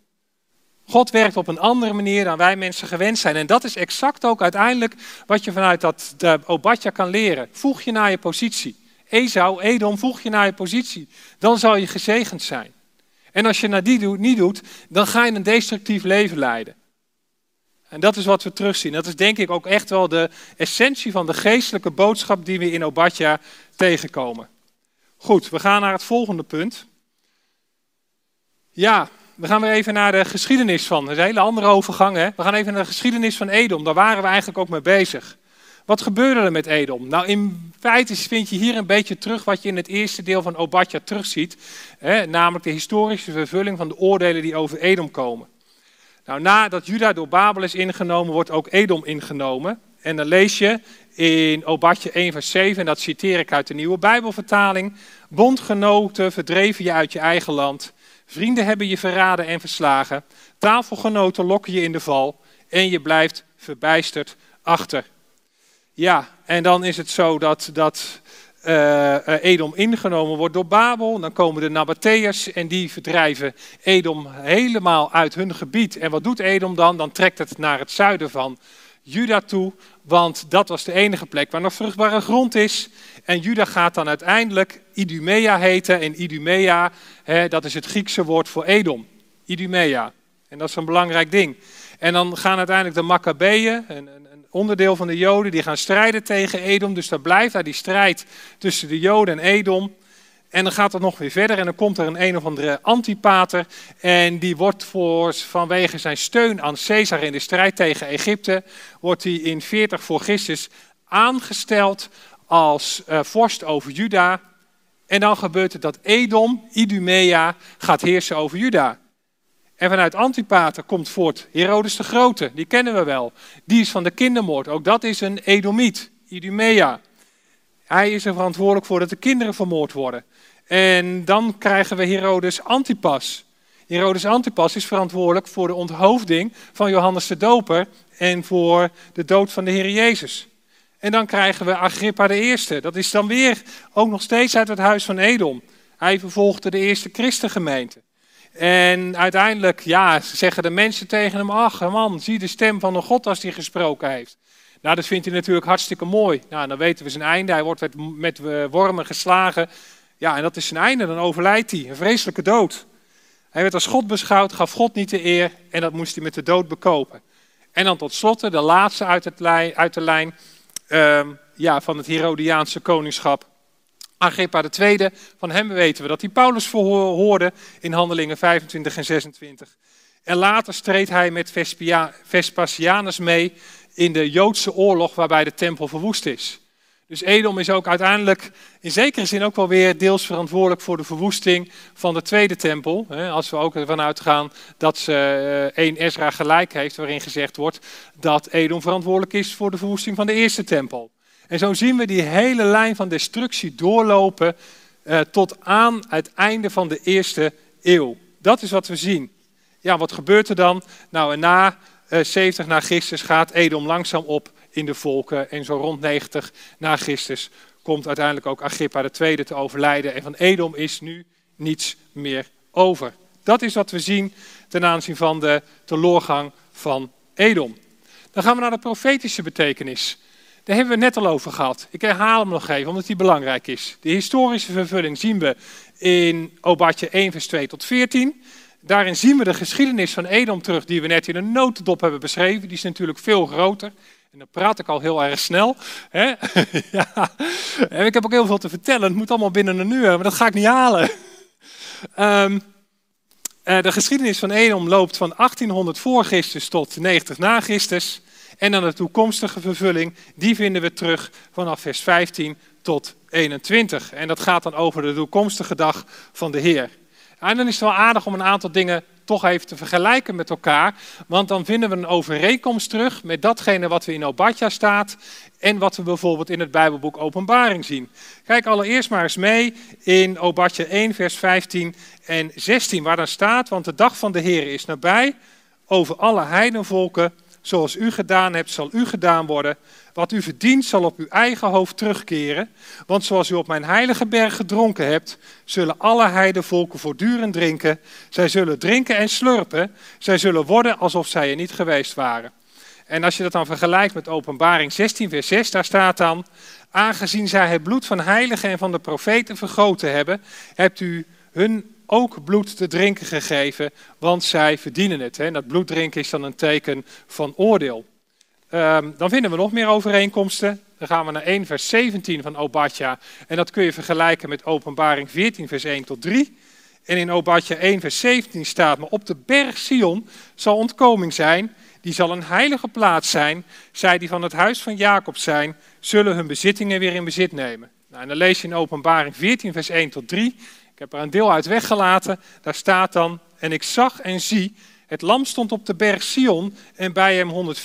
God werkt op een andere manier dan wij mensen gewend zijn. En dat is exact ook uiteindelijk wat je vanuit dat Obadja kan leren. Voeg je naar je positie. Esau, Edom, voeg je naar je positie. Dan zal je gezegend zijn. En als je die niet doet, dan ga je een destructief leven leiden. En dat is wat we terugzien. Dat is denk ik ook echt wel de essentie van de geestelijke boodschap die we in Obadja tegenkomen. Goed, we gaan naar het volgende punt. Ja, we gaan weer even naar de geschiedenis van. Dat is een hele andere overgang. Hè? We gaan even naar de geschiedenis van Edom. Daar waren we eigenlijk ook mee bezig. Wat gebeurde er met Edom? Nou, in feite vind je hier een beetje terug wat je in het eerste deel van Obadja terugziet. Hè? Namelijk de historische vervulling van de oordelen die over Edom komen. Nou, nadat Juda door Babel is ingenomen, wordt ook Edom ingenomen. En dan lees je in Obadje 1 vers 7, en dat citeer ik uit de nieuwe Bijbelvertaling. Bondgenoten verdreven je uit je eigen land. Vrienden hebben je verraden en verslagen. Tafelgenoten lokken je in de val. En je blijft verbijsterd achter. Ja, en dan is het zo dat, dat uh, Edom ingenomen wordt door Babel. Dan komen de Nabateërs en die verdrijven Edom helemaal uit hun gebied. En wat doet Edom dan? Dan trekt het naar het zuiden van Juda toe, want dat was de enige plek waar nog vruchtbare grond is. En Juda gaat dan uiteindelijk Idumea heten. En Idumea, hè, dat is het Griekse woord voor Edom. Idumea. En dat is een belangrijk ding. En dan gaan uiteindelijk de Maccabeeën, een, onderdeel van de Joden, die gaan strijden tegen Edom. Dus daar blijft daar die strijd tussen de Joden en Edom. En dan gaat het nog weer verder en dan komt er een een of andere antipater. En die wordt voor, vanwege zijn steun aan Caesar in de strijd tegen Egypte, wordt hij in 40 voor Christus aangesteld als uh, vorst over Juda. En dan gebeurt het dat Edom, Idumea, gaat heersen over Juda. En vanuit Antipater komt voort Herodes de Grote, die kennen we wel. Die is van de kindermoord, ook dat is een Edomiet, Idumea. Hij is er verantwoordelijk voor dat de kinderen vermoord worden. En dan krijgen we Herodes Antipas. Herodes Antipas is verantwoordelijk voor de onthoofding van Johannes de Doper en voor de dood van de Heer Jezus. En dan krijgen we Agrippa de Eerste. Dat is dan weer ook nog steeds uit het huis van Edom. Hij vervolgde de eerste christengemeente. En uiteindelijk, ja, zeggen de mensen tegen hem, ach man, zie de stem van de God als hij gesproken heeft. Nou, dat vindt hij natuurlijk hartstikke mooi. Nou, dan weten we zijn einde. Hij wordt met wormen geslagen. Ja, en dat is zijn einde. Dan overlijdt hij. Een vreselijke dood. Hij werd als God beschouwd, gaf God niet de eer en dat moest hij met de dood bekopen. En dan tot slot de laatste uit, uit de lijn uh, ja, van het Herodiaanse koningschap. Agrippa II, van hem weten we dat hij Paulus verhoorde in handelingen 25 en 26. En later streed hij met Vespasianus mee in de Joodse oorlog waarbij de tempel verwoest is. Dus Edom is ook uiteindelijk in zekere zin ook wel weer deels verantwoordelijk voor de verwoesting van de tweede tempel. Als we ook ervan uitgaan dat ze eh, één Ezra gelijk heeft, waarin gezegd wordt dat Edom verantwoordelijk is voor de verwoesting van de eerste tempel. En zo zien we die hele lijn van destructie doorlopen eh, tot aan het einde van de eerste eeuw. Dat is wat we zien. Ja, wat gebeurt er dan? Nou, en na 70 eh, na Christus gaat Edom langzaam op in de volken. En zo rond 90 na Christus komt uiteindelijk ook Agrippa II te overlijden. En van Edom is nu niets meer over. Dat is wat we zien ten aanzien van de teloorgang van Edom. Dan gaan we naar de profetische betekenis. Daar hebben we het net al over gehad. Ik herhaal hem nog even, omdat die belangrijk is. De historische vervulling zien we in Obadje 1, vers 2 tot 14. Daarin zien we de geschiedenis van Edom terug, die we net in een notendop hebben beschreven. Die is natuurlijk veel groter. En dan praat ik al heel erg snel. Hè? ja. En ik heb ook heel veel te vertellen. Het moet allemaal binnen een uur, maar dat ga ik niet halen. Um, de geschiedenis van Edom loopt van 1800 voor Christus tot 90 na Christus. En dan de toekomstige vervulling, die vinden we terug vanaf vers 15 tot 21. En dat gaat dan over de toekomstige dag van de Heer. En dan is het wel aardig om een aantal dingen toch even te vergelijken met elkaar. Want dan vinden we een overeenkomst terug met datgene wat we in Obadja staat. En wat we bijvoorbeeld in het Bijbelboek Openbaring zien. Kijk allereerst maar eens mee in Obadja 1, vers 15 en 16. Waar dan staat, want de dag van de Heer is nabij. Over alle heidenvolken, zoals u gedaan hebt, zal u gedaan worden. Wat u verdient zal op uw eigen hoofd terugkeren. Want zoals u op mijn heilige berg gedronken hebt, zullen alle heidevolken voortdurend drinken. Zij zullen drinken en slurpen. Zij zullen worden alsof zij er niet geweest waren. En als je dat dan vergelijkt met Openbaring 16, vers 6, daar staat dan: Aangezien zij het bloed van heiligen en van de profeten vergoten hebben, hebt u hun ook bloed te drinken gegeven, want zij verdienen het. En dat bloed drinken is dan een teken van oordeel. Ehm, dan vinden we nog meer overeenkomsten. Dan gaan we naar 1 vers 17 van Obadja. En dat kun je vergelijken met Openbaring 14 vers 1 tot 3. En in Obadja 1 vers 17 staat, maar op de berg Sion zal ontkoming zijn. Die zal een heilige plaats zijn. Zij die van het huis van Jacob zijn, zullen hun bezittingen weer in bezit nemen. Nou, en dan lees je in Openbaring 14 vers 1 tot 3. Ik heb er een deel uit weggelaten. Daar staat dan, en ik zag en zie het lam stond op de berg Sion en bij hem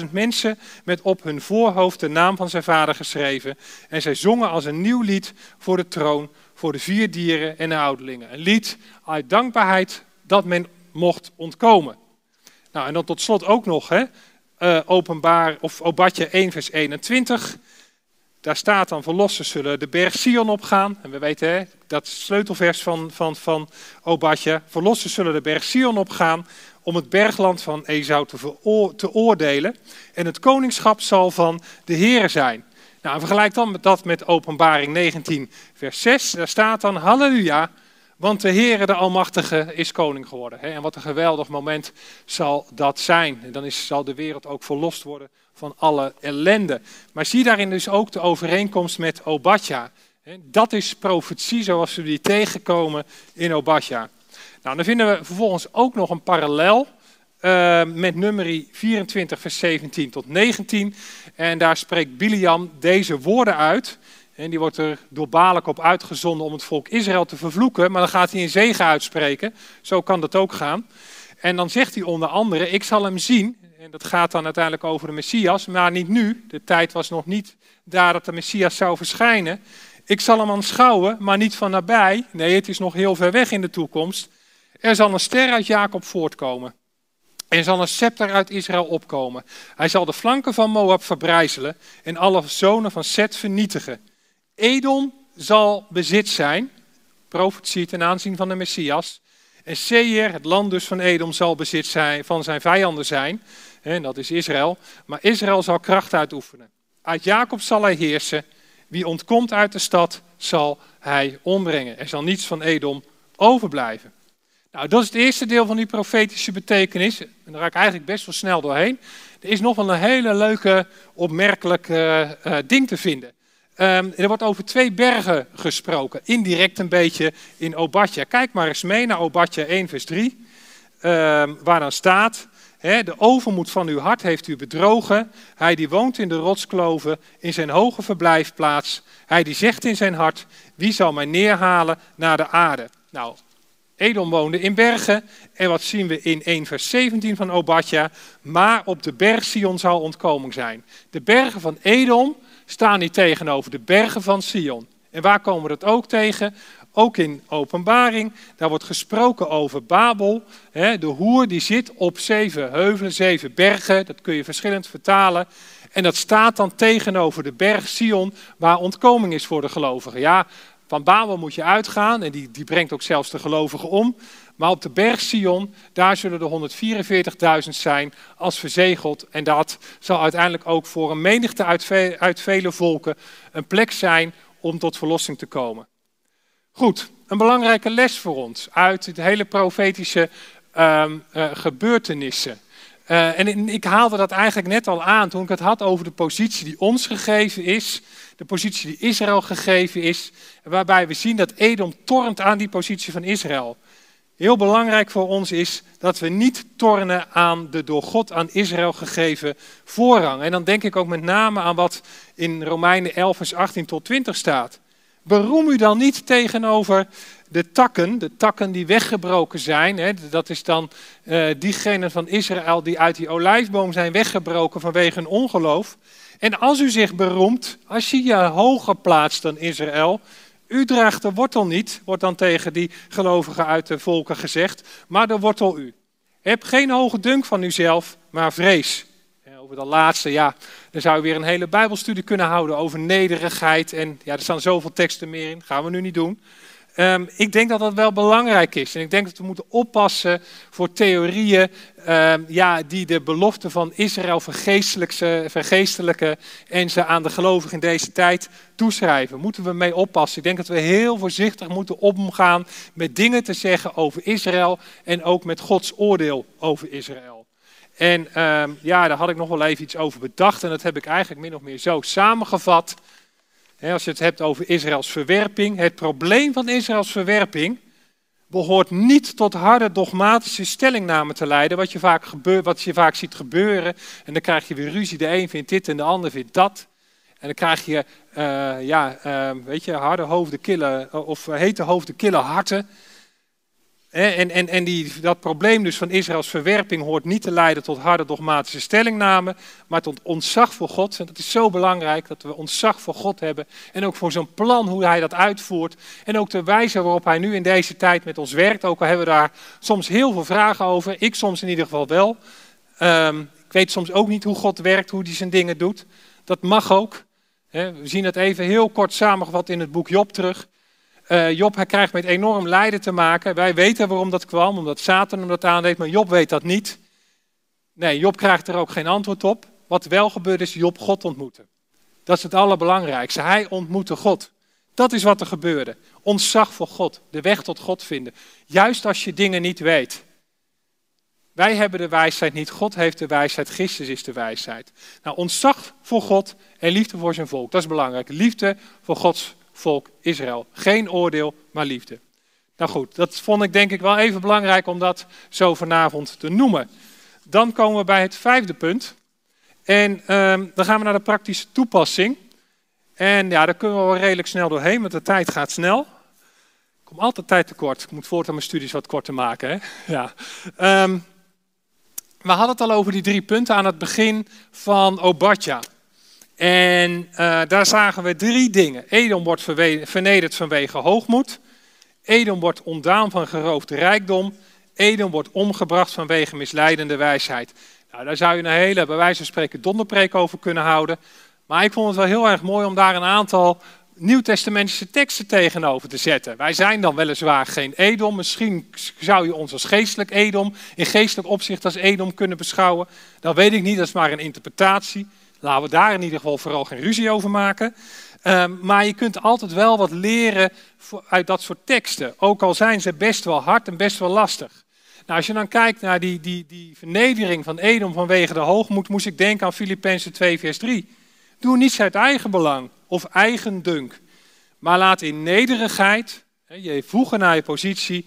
144.000 mensen met op hun voorhoofd de naam van zijn vader geschreven. En zij zongen als een nieuw lied voor de troon, voor de vier dieren en de ouderlingen. Een lied uit dankbaarheid dat men mocht ontkomen. Nou, en dan tot slot ook nog, hè, uh, openbaar, of Obadje 1 vers 21. Daar staat dan, verlossen zullen de berg Sion opgaan. En we weten, dat sleutelvers van, van, van Obadja. Verlossen zullen de berg Sion opgaan om het bergland van Esau te, te oordelen. En het koningschap zal van de Heer zijn. Nou, vergelijk dan dat met openbaring 19 vers 6. Daar staat dan, halleluja, Want de Heere, de Almachtige, is koning geworden. En wat een geweldig moment zal dat zijn. En dan is, zal de wereld ook verlost worden van alle ellende. Maar zie daarin dus ook de overeenkomst met Obadja. Dat is profetie zoals we die tegenkomen in Obadja. Nou, dan vinden we vervolgens ook nog een parallel uh, met nummer 24, vers 17 tot 19. En daar spreekt Biliam deze woorden uit. En die wordt er door Balak op uitgezonden om het volk Israël te vervloeken. Maar dan gaat hij een zegen uitspreken. Zo kan dat ook gaan. En dan zegt hij onder andere, ik zal hem zien. En dat gaat dan uiteindelijk over de Messias, maar niet nu. De tijd was nog niet daar dat de Messias zou verschijnen. Ik zal hem aanschouwen, maar niet van nabij. Nee, het is nog heel ver weg in de toekomst. Er zal een ster uit Jacob voortkomen. Er zal een scepter uit Israël opkomen. Hij zal de flanken van Moab verbrijzelen en alle zonen van Seth vernietigen. Edom zal bezit zijn, profetie ten aanzien van de Messias. En Seir, het land dus van Edom, zal bezit zijn van zijn vijanden zijn. En dat is Israël. Maar Israël zal kracht uitoefenen. Uit Jacob zal hij heersen. Wie ontkomt uit de stad, zal hij ombrengen. Er zal niets van Edom overblijven. Nou, dat is het eerste deel van die profetische betekenis. En daar raak ik eigenlijk best wel snel doorheen. Er is nog wel een hele leuke, opmerkelijk uh, ding te vinden. Um, er wordt over twee bergen gesproken, indirect een beetje in Obadja. Kijk maar eens mee naar Obadja 1, vers 3, um, ehm, waar dan staat... de overmoed van uw hart heeft u bedrogen. Hij die woont in de rotskloven, in zijn hoge verblijfplaats. Hij die zegt in zijn hart, wie zal mij neerhalen naar de aarde? Nou, Edom woonde in bergen. En wat zien we in 1 vers 17 van Obadja? Maar op de berg Sion zal ontkoming zijn. De bergen van Edom staan niet tegenover de bergen van Sion. En waar komen we dat ook tegen? Ook in openbaring, daar wordt gesproken over Babel. De hoer die zit op zeven heuvelen, zeven bergen. Dat kun je verschillend vertalen. En dat staat dan tegenover de berg Sion, waar ontkoming is voor de gelovigen. Ja, van Babel moet je uitgaan en die, die brengt ook zelfs de gelovigen om. Maar op de berg Sion, daar zullen er 144.000 zijn als verzegeld. En dat zal uiteindelijk ook voor een menigte uit, uit vele volken een plek zijn om tot verlossing te komen. Goed, een belangrijke les voor ons uit de hele profetische um, uh, gebeurtenissen. Uh, en ik haalde dat eigenlijk net al aan toen ik het had over de positie die ons gegeven is, de positie die Israël gegeven is, waarbij we zien dat Edom tornt aan die positie van Israël. Heel belangrijk voor ons is dat we niet tornen aan de door God aan Israël gegeven voorrang. En dan denk ik ook met name aan wat in Romeinen 11, vers 18 tot 20 staat. Beroem u dan niet tegenover de takken, de takken die weggebroken zijn. Hè, dat is dan uh, diegenen van Israël die uit die olijfboom zijn weggebroken vanwege een ongeloof. En als u zich beroemt, als je je hoger plaatst dan Israël, u draagt de wortel niet, wordt dan tegen die gelovigen uit de volken gezegd, maar de wortel u. Heb geen hoge dunk van uzelf, maar vrees. Over dat laatste, ja, dan zou je weer een hele Bijbelstudie kunnen houden over nederigheid. En ja, er staan zoveel teksten meer in, gaan we nu niet doen. Um, ik denk dat dat wel belangrijk is. En ik denk dat we moeten oppassen voor theorieën um, ja, die de belofte van Israël vergeestelijken en ze aan de gelovigen in deze tijd toeschrijven. Moeten we mee oppassen. Ik denk dat we heel voorzichtig moeten omgaan met dingen te zeggen over Israël en ook met Gods oordeel over Israël. En um, ja, daar had ik nog wel even iets over bedacht en dat heb ik eigenlijk min of meer zo samengevat. Als je het hebt over Israëls verwerping, het probleem van Israëls verwerping behoort niet tot harde dogmatische stellingnamen te leiden, wat je vaak, wat je vaak ziet gebeuren. En dan krijg je weer ruzie, de een vindt dit en de ander vindt dat. En dan krijg je, uh, ja, uh, weet je, harde hoofden killen, of hete hoofden killen harten. En, en, en die, dat probleem dus van Israëls verwerping hoort niet te leiden tot harde dogmatische stellingnamen, maar tot ontzag voor God. En dat is zo belangrijk dat we ontzag voor God hebben. En ook voor zo'n plan hoe hij dat uitvoert. En ook de wijze waarop hij nu in deze tijd met ons werkt. Ook al hebben we daar soms heel veel vragen over. Ik soms in ieder geval wel. Um, ik weet soms ook niet hoe God werkt, hoe hij zijn dingen doet. Dat mag ook. We zien het even heel kort samengevat in het boek Job terug. Uh, Job hij krijgt met enorm lijden te maken. Wij weten waarom dat kwam, omdat Satan hem dat aandeed, maar Job weet dat niet. Nee, Job krijgt er ook geen antwoord op. Wat wel gebeurt is Job God ontmoeten. Dat is het allerbelangrijkste. Hij ontmoette God. Dat is wat er gebeurde. Ontzag voor God, de weg tot God vinden. Juist als je dingen niet weet. Wij hebben de wijsheid niet, God heeft de wijsheid, Christus is de wijsheid. Nou, ontzag voor God en liefde voor zijn volk, dat is belangrijk. Liefde voor Gods volk Israël. Geen oordeel, maar liefde. Nou goed, dat vond ik denk ik wel even belangrijk om dat zo vanavond te noemen. Dan komen we bij het vijfde punt. En ehm, dan gaan we naar de praktische toepassing. En ja, daar kunnen we wel redelijk snel doorheen, want de tijd gaat snel. Ik kom altijd tijd tekort. Ik moet voortaan mijn studies wat korter maken. Hè? Ja. Um, we hadden het al over die drie punten aan het begin van Obadja. En uh, daar zagen we drie dingen. Edom wordt vernederd vanwege hoogmoed. Edom wordt ontdaan van geroofde rijkdom. Edom wordt omgebracht vanwege misleidende wijsheid. Nou, daar zou je een hele, bij wijze van spreken, donderpreek over kunnen houden. Maar ik vond het wel heel erg mooi om daar een aantal nieuwtestamentische teksten tegenover te zetten. Wij zijn dan weliswaar geen Edom. Misschien zou je ons als geestelijk Edom, in geestelijk opzicht als Edom kunnen beschouwen. Dat weet ik niet, dat is maar een interpretatie. Laten we daar in ieder geval vooral geen ruzie over maken. Ehm, maar je kunt altijd wel wat leren uit dat soort teksten. Ook al zijn ze best wel hard en best wel lastig. Nou, als je dan kijkt naar die, die, die vernedering van Edom vanwege de hoogmoed, moest ik denken aan Filippenzen 2, vers 3. Doe niets uit eigen belang of eigen dunk, maar laat in nederigheid, je voegen naar je positie,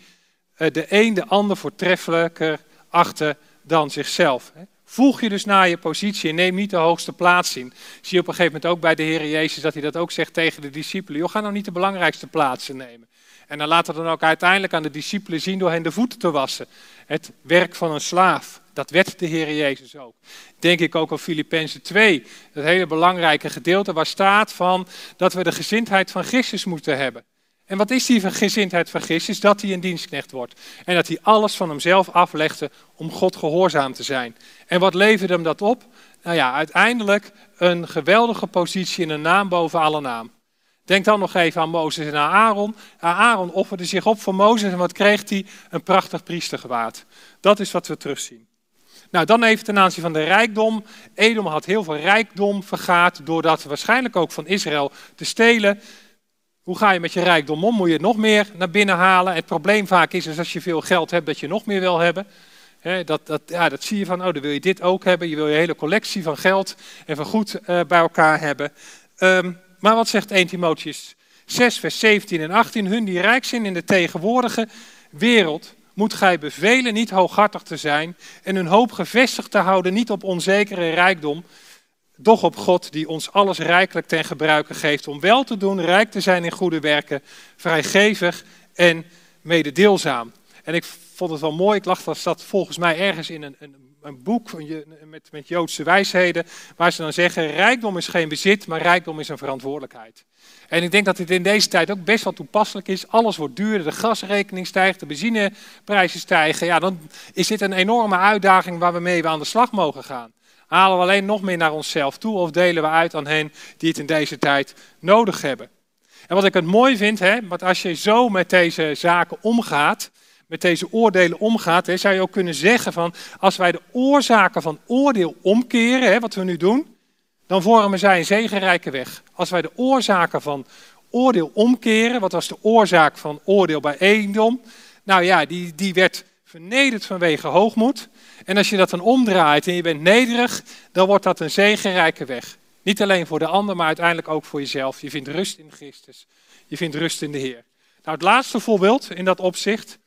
eh, de een de ander voortreffelijker achter dan zichzelf. Voeg je dus naar je positie en neem niet de hoogste plaats in. Zie je op een gegeven moment ook bij de Heer Jezus dat hij dat ook zegt tegen de discipelen. Joh, ga nou niet de belangrijkste plaatsen nemen. En dan laat het dan ook uiteindelijk aan de discipelen zien door hen de voeten te wassen. Het werk van een slaaf, dat werd de Heer Jezus ook. Denk ik ook aan Filippenzen 2, dat hele belangrijke gedeelte waar staat van dat we de gezindheid van Christus moeten hebben. En wat is die gezindheid van Christus? Dat hij een dienstknecht wordt. En dat hij alles van hemzelf aflegde om God gehoorzaam te zijn. En wat leverde hem dat op? Nou ja, uiteindelijk een geweldige positie in een naam boven alle naam. Denk dan nog even aan Mozes en aan Aaron. Aaron offerde zich op voor Mozes en wat kreeg hij? Een prachtig priestergewaad. Dat is wat we terugzien. Nou, dan even ten aanzien van de rijkdom. Edom had heel veel rijkdom vergaat, doordat waarschijnlijk ook van Israël te stelen. Hoe ga je met je rijkdom om? Moet je nog meer naar binnen halen? Het probleem vaak is, als je veel geld hebt, dat je nog meer wil hebben. dat, dat, ja, dat zie je van, oh, dan wil je dit ook hebben. Je wil je hele collectie van geld en van goed uh, bij elkaar hebben. Um, maar wat zegt 1 Timotheus 6, vers 17 en 18? Hun die rijk zijn in de tegenwoordige wereld, moet gij bevelen niet hooghartig te zijn en hun hoop gevestigd te houden, niet op onzekere rijkdom, doch op God die ons alles rijkelijk ten gebruike geeft om wel te doen, rijk te zijn in goede werken, vrijgevig en mededeelzaam. En ik vond het wel mooi, ik lag dat volgens mij ergens in een, een een boek met, met Joodse wijsheden, waar ze dan zeggen, rijkdom is geen bezit, maar rijkdom is een verantwoordelijkheid. En ik denk dat dit in deze tijd ook best wel toepasselijk is. Alles wordt duurder, de gasrekening stijgt, de benzineprijzen stijgen. Ja, dan is dit een enorme uitdaging waar we mee aan de slag mogen gaan. Halen we alleen nog meer naar onszelf toe of delen we uit aan hen die het in deze tijd nodig hebben? En wat ik het mooi vind, hè, want als je zo met deze zaken omgaat, met deze oordelen omgaat, hè, zou je ook kunnen zeggen van als wij de oorzaken van oordeel omkeren, hè, wat we nu doen, dan vormen zij een zegenrijke weg. Als wij de oorzaken van oordeel omkeren, wat was de oorzaak van oordeel bij Edom? Nou ja, die, die werd vernederd vanwege hoogmoed. En als je dat dan omdraait en je bent nederig, dan wordt dat een zegenrijke weg. Niet alleen voor de ander, maar uiteindelijk ook voor jezelf. Je vindt rust in Christus. Je vindt rust in de Heer. Nou, het laatste voorbeeld in dat opzicht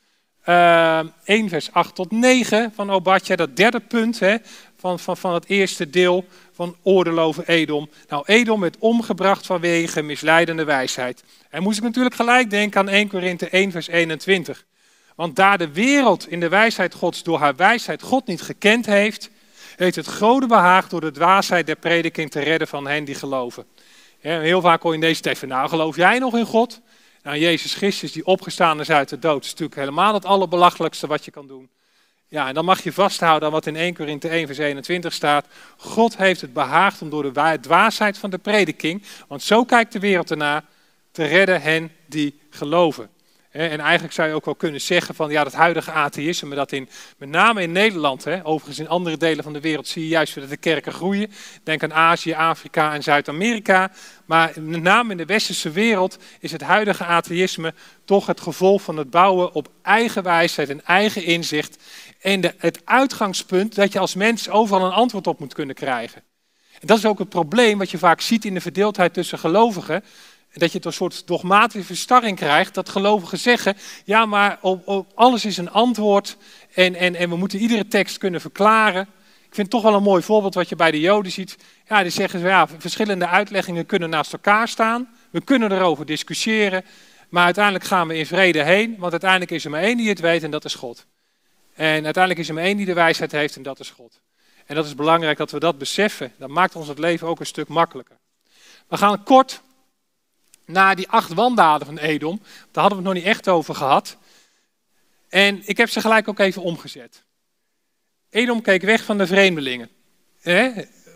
uh, ehm, 1 vers 8 tot 9 van Obadja, dat derde punt hè, van, van, van het eerste deel van oordeel over Edom. Nou, Edom werd omgebracht vanwege misleidende wijsheid. En moest ik natuurlijk gelijk denken aan 1 Korinthe 1 vers 21. Want daar de wereld in de wijsheid Gods door haar wijsheid God niet gekend heeft, heeft het grote behaagd door de dwaasheid der prediking te redden van hen die geloven. Heel vaak hoor je in deze tijd nou geloof jij nog in God? Nou, Jezus Christus die opgestaan is uit de dood, is natuurlijk helemaal het allerbelachelijkste wat je kan doen. Ja, en dan mag je vasthouden aan wat in 1 Korinthe 1 vers 21 staat. God heeft het behaagd om door de dwaasheid van de prediking, want zo kijkt de wereld ernaar, te redden hen die geloven. En eigenlijk zou je ook wel kunnen zeggen van ja, dat huidige atheïsme, dat in, met name in Nederland, hè, overigens in andere delen van de wereld zie je juist dat de kerken groeien. Denk aan Azië, Afrika en Zuid-Amerika. Maar met name in de westerse wereld is het huidige atheïsme toch het gevolg van het bouwen op eigen wijsheid en eigen inzicht. En de, het uitgangspunt dat je als mens overal een antwoord op moet kunnen krijgen. En dat is ook het probleem wat je vaak ziet in de verdeeldheid tussen gelovigen. Dat je een soort dogmatische verstarring krijgt, dat gelovigen zeggen, ja maar op, op alles is een antwoord en, en, en we moeten iedere tekst kunnen verklaren. Ik vind het toch wel een mooi voorbeeld wat je bij de Joden ziet. Ja, die zeggen, ja, verschillende uitleggingen kunnen naast elkaar staan. We kunnen erover discussiëren, maar uiteindelijk gaan we in vrede heen, want uiteindelijk is er maar één die het weet en dat is God. En uiteindelijk is er maar één die de wijsheid heeft en dat is God. En dat is belangrijk dat we dat beseffen. Dat maakt ons het leven ook een stuk makkelijker. We gaan kort naar die acht wandaden van Edom. Daar hadden we het nog niet echt over gehad. En ik heb ze gelijk ook even omgezet. Edom keek weg van de vreemdelingen.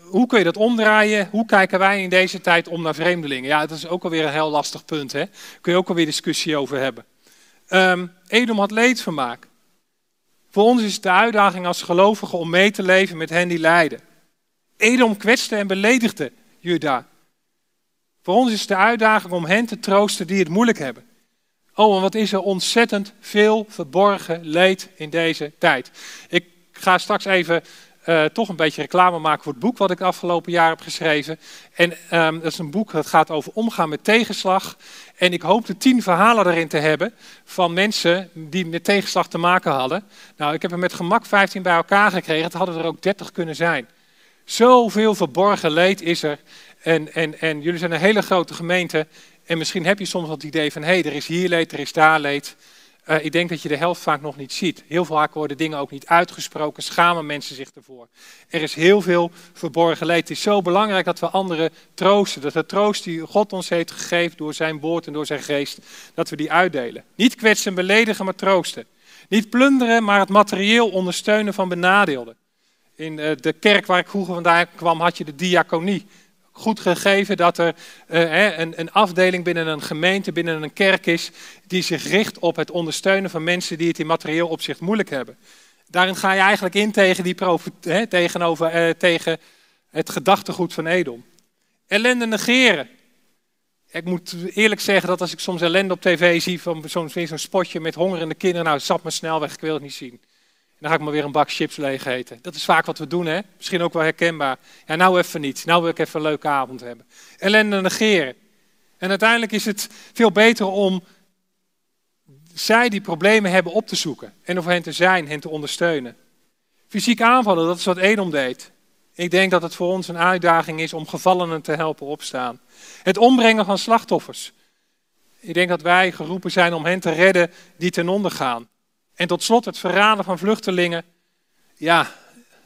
Hoe kun je dat omdraaien? Hoe kijken wij in deze tijd om naar vreemdelingen? Ja, dat is ook alweer een heel lastig punt. Hè? Kun je ook alweer discussie over hebben. Um, Edom had leedvermaak. Voor ons is het de uitdaging als gelovigen om mee te leven met hen die lijden. Edom kwetste en beledigde Juda. Voor ons is de uitdaging om hen te troosten die het moeilijk hebben. Oh, en wat is er ontzettend veel verborgen leed in deze tijd. Ik ga straks even uh, toch een beetje reclame maken voor het boek wat ik afgelopen jaar heb geschreven. En um, dat is een boek dat gaat over omgaan met tegenslag. En ik hoopte tien verhalen erin te hebben van mensen die met tegenslag te maken hadden. Nou, ik heb er met gemak 15 bij elkaar gekregen. Het hadden er ook 30 kunnen zijn. Zoveel verborgen leed is er. En, en, en jullie zijn een hele grote gemeente. En misschien heb je soms het idee van, hé, hey, er is hier leed, er is daar leed. Uh, ik denk dat je de helft vaak nog niet ziet. Heel vaak worden dingen ook niet uitgesproken, schamen mensen zich ervoor. Er is heel veel verborgen leed. Het is zo belangrijk dat we anderen troosten. Dat de troost die God ons heeft gegeven door zijn woord en door zijn geest, dat we die uitdelen. Niet kwetsen en beledigen, maar troosten. Niet plunderen, maar het materieel ondersteunen van benadeelden. In uh, de kerk waar ik vroeger vandaan kwam, had je de diaconie goed gegeven dat er uh, een, een, afdeling binnen een gemeente, binnen een kerk is, die zich richt op het ondersteunen van mensen die het in materieel opzicht moeilijk hebben. Daarin ga je eigenlijk in tegen, die tegenover, uh, tegen het gedachtegoed van Edom. Ellende negeren. Ik moet eerlijk zeggen dat als ik soms ellende op tv zie, van zo'n zo spotje met hongerende kinderen, nou zat me snel weg, ik wil het niet zien dan ga ik maar weer een bak chips leeg eten. Dat is vaak wat we doen, hè? Misschien ook wel herkenbaar. Ja, nou even niet. Nou wil ik even een leuke avond hebben. Ellende negeren. En uiteindelijk is het veel beter om zij die problemen hebben op te zoeken. En over hen te zijn, hen te ondersteunen. Fysiek aanvallen, dat is wat Edom deed. Ik denk dat het voor ons een uitdaging is om gevallenen te helpen opstaan. Het ombrengen van slachtoffers. Ik denk dat wij geroepen zijn om hen te redden die ten onder gaan. En tot slot het verraden van vluchtelingen. Ja,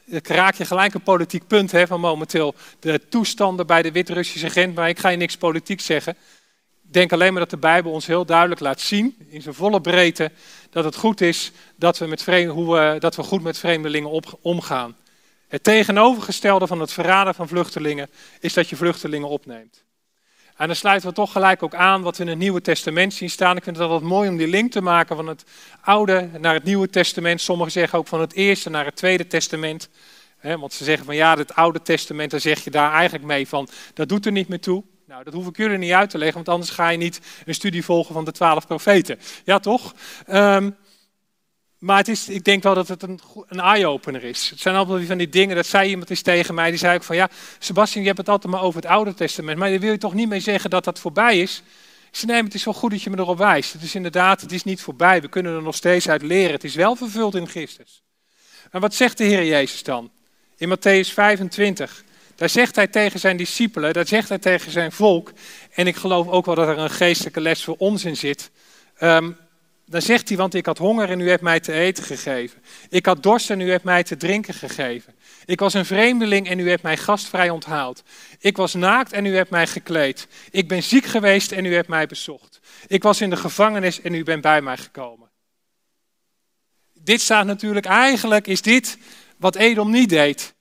dan raak je gelijk een politiek punt hè, van momenteel de toestanden bij de Wit-Russische grens. Maar ik ga je niks politiek zeggen. Ik denk alleen maar dat de Bijbel ons heel duidelijk laat zien, in zijn volle breedte, dat het goed is dat we, met hoe dat we goed met vreemdelingen omgaan. Het tegenovergestelde van het verraden van vluchtelingen is dat je vluchtelingen opneemt. En dan sluiten we toch gelijk ook aan wat we in het Nieuwe Testament zien staan. Ik vind het altijd mooi om die link te maken van het Oude naar het Nieuwe Testament. Sommigen zeggen ook van het Eerste naar het Tweede Testament. want ze zeggen van ja, het Oude Testament, daar zeg je daar eigenlijk mee van, dat doet er niet meer toe. Nou, dat hoef ik jullie niet uit te leggen, want anders ga je niet een studie volgen van de twaalf profeten. Ja, toch? Um, maar het is, ik denk wel dat het een, een eye-opener is. Het zijn allemaal van die dingen, dat zei iemand eens tegen mij, die zei ook van ja, Sebastian, je hebt het altijd maar over het Oude Testament, maar daar wil je toch niet mee zeggen dat dat voorbij is? Ik zei nee, het is wel goed dat je me erop wijst. Het is inderdaad, het is niet voorbij, we kunnen er nog steeds uit leren. Het is wel vervuld in Christus. En wat zegt de Heer Jezus dan? In Matthäus 25, daar zegt hij tegen zijn discipelen, daar zegt hij tegen zijn volk, en ik geloof ook wel dat er een geestelijke les voor ons in zit. Um, dan zegt hij, want ik had honger en u hebt mij te eten gegeven. Ik had dorst en u hebt mij te drinken gegeven. Ik was een vreemdeling en u hebt mij gastvrij onthaald. Ik was naakt en u hebt mij gekleed. Ik ben ziek geweest en u hebt mij bezocht. Ik was in de gevangenis en u bent bij mij gekomen. Dit staat natuurlijk, eigenlijk is dit wat Edom niet deed.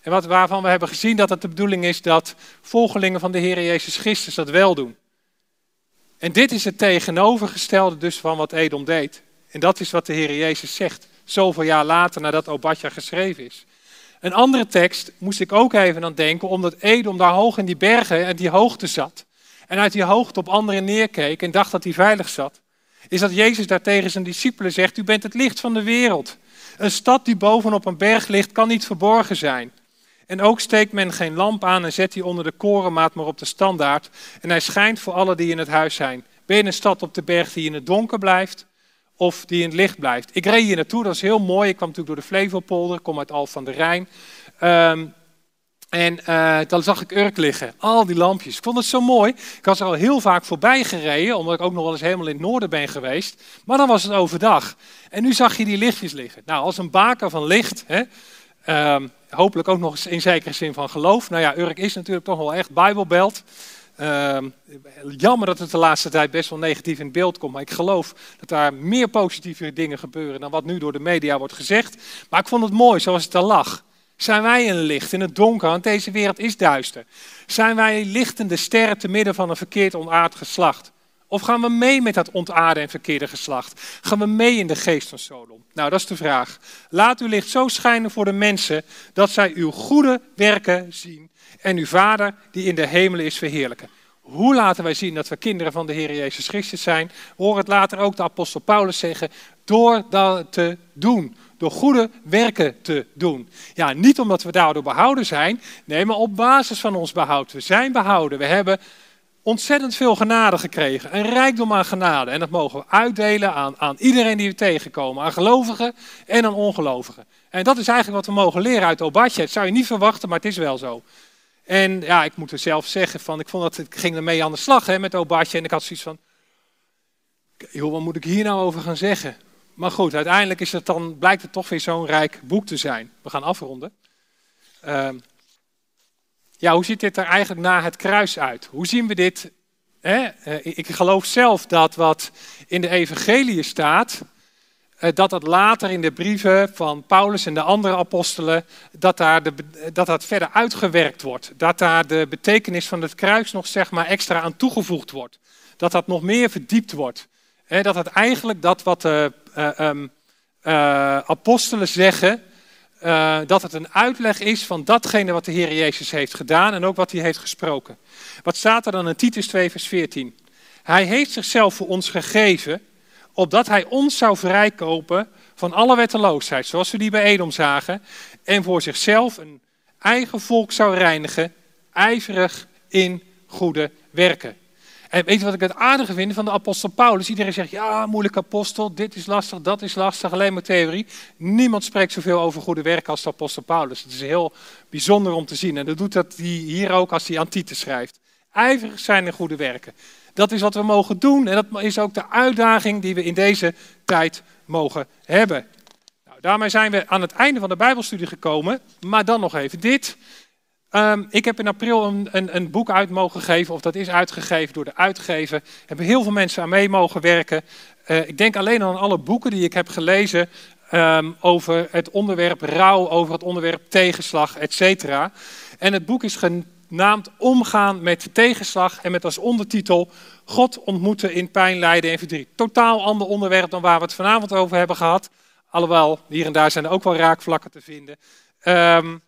En wat, waarvan we hebben gezien dat het de bedoeling is dat volgelingen van de Heer Jezus Christus dat wel doen. En dit is het tegenovergestelde dus van wat Edom deed. En dat is wat de Heer Jezus zegt, zoveel jaar later nadat Obadja geschreven is. Een andere tekst moest ik ook even aan denken, omdat Edom daar hoog in die bergen en die hoogte zat. En uit die hoogte op anderen neerkeek en dacht dat hij veilig zat. Is dat Jezus daar tegen zijn discipelen zegt, u bent het licht van de wereld. Een stad die bovenop een berg ligt, kan niet verborgen zijn. En ook steekt men geen lamp aan en zet die onder de korenmaat, maar op de standaard. En hij schijnt voor alle die in het huis zijn. Ben je een stad op de berg die in het donker blijft, of die in het licht blijft? Ik reed hier naartoe, dat is heel mooi. Ik kwam natuurlijk door de Flevopolder, kom uit Al van de Rijn. Um, en uh, dan zag ik Urk liggen, al die lampjes. Ik vond het zo mooi. Ik was er al heel vaak voorbij gereden, omdat ik ook nog wel eens helemaal in het noorden ben geweest. Maar dan was het overdag. En nu zag je die lichtjes liggen. Nou, als een baker van licht, hè, uh, hopelijk ook nog eens in zekere zin van geloof. Nou ja, Urk is natuurlijk toch wel echt Bijbelbelt. Uh, jammer dat het de laatste tijd best wel negatief in beeld komt. Maar ik geloof dat daar meer positieve dingen gebeuren dan wat nu door de media wordt gezegd. Maar ik vond het mooi zoals het er lag. Zijn wij een licht in het donker, want deze wereld is duister? Zijn wij lichtende sterren te midden van een verkeerd ontaard geslacht? Of gaan we mee met dat ontaarde en verkeerde geslacht? Gaan we mee in de geest van Sodom? Nou, dat is de vraag. Laat uw licht zo schijnen voor de mensen dat zij uw goede werken zien en uw Vader die in de hemelen is verheerlijken. Hoe laten wij zien dat we kinderen van de Heer Jezus Christus zijn? Horen het later ook de apostel Paulus zeggen, door dat te doen door goede werken te doen. Ja, niet omdat we daardoor behouden zijn, nee, maar op basis van ons behoud. We zijn behouden. We hebben ontzettend veel genade gekregen, een rijkdom aan genade. En dat mogen we uitdelen aan, aan iedereen die we tegenkomen, aan gelovigen en aan ongelovigen. En dat is eigenlijk wat we mogen leren uit Obadje. Het zou je niet verwachten, maar het is wel zo. En ja, ik moet er zelf zeggen, van, ik, vond dat, ik ging ermee aan de slag hè, met Obadje en ik had zoiets van, joh, wat moet ik hier nou over gaan zeggen? Maar goed, uiteindelijk is het dan, blijkt het toch weer zo'n rijk boek te zijn. We gaan afronden. Uh, ja, hoe ziet dit er eigenlijk na het kruis uit? Hoe zien we dit? Hè? Uh, ik geloof zelf dat wat in de evangelie staat, uh, dat dat later in de brieven van Paulus en de andere apostelen, dat, daar de, dat dat verder uitgewerkt wordt. Dat daar de betekenis van het kruis nog zeg maar extra aan toegevoegd wordt. Dat dat nog meer verdiept wordt. Dat het eigenlijk dat wat de uh, apostelen zeggen uh, dat het een uitleg is van datgene wat de Heer Jezus heeft gedaan en ook wat hij heeft gesproken. Wat staat er dan in Titus 2, vers 14? Hij heeft zichzelf voor ons gegeven, opdat hij ons zou vrijkopen van alle wetteloosheid, zoals we die bij Edom zagen, en voor zichzelf een eigen volk zou reinigen, ijverig in goede werken. En weet je wat ik het aardige vind van de apostel Paulus? Iedereen zegt, ja, moeilijk apostel, dit is lastig, dat is lastig, alleen maar theorie. Niemand spreekt zoveel over goede werken als de apostel Paulus. Het is heel bijzonder om te zien. En dat doet dat hij hier ook als hij Antite schrijft. Ijverig zijn in goede werken. Dat is wat we mogen doen en dat is ook de uitdaging die we in deze tijd mogen hebben. Nou, daarmee zijn we aan het einde van de Bijbelstudie gekomen, maar dan nog even dit. Um, ik heb in april een, een, een, boek uit mogen geven, of dat is uitgegeven door de uitgever. Er hebben heel veel mensen aan mee mogen werken. Uh, ik denk alleen aan alle boeken die ik heb gelezen um, over het onderwerp rouw, over het onderwerp tegenslag, etc. En het boek is genaamd Omgaan met tegenslag en met als ondertitel God ontmoeten in pijn, lijden en verdriet. Totaal ander onderwerp dan waar we het vanavond over hebben gehad. Alhoewel, hier en daar zijn er ook wel raakvlakken te vinden. Um,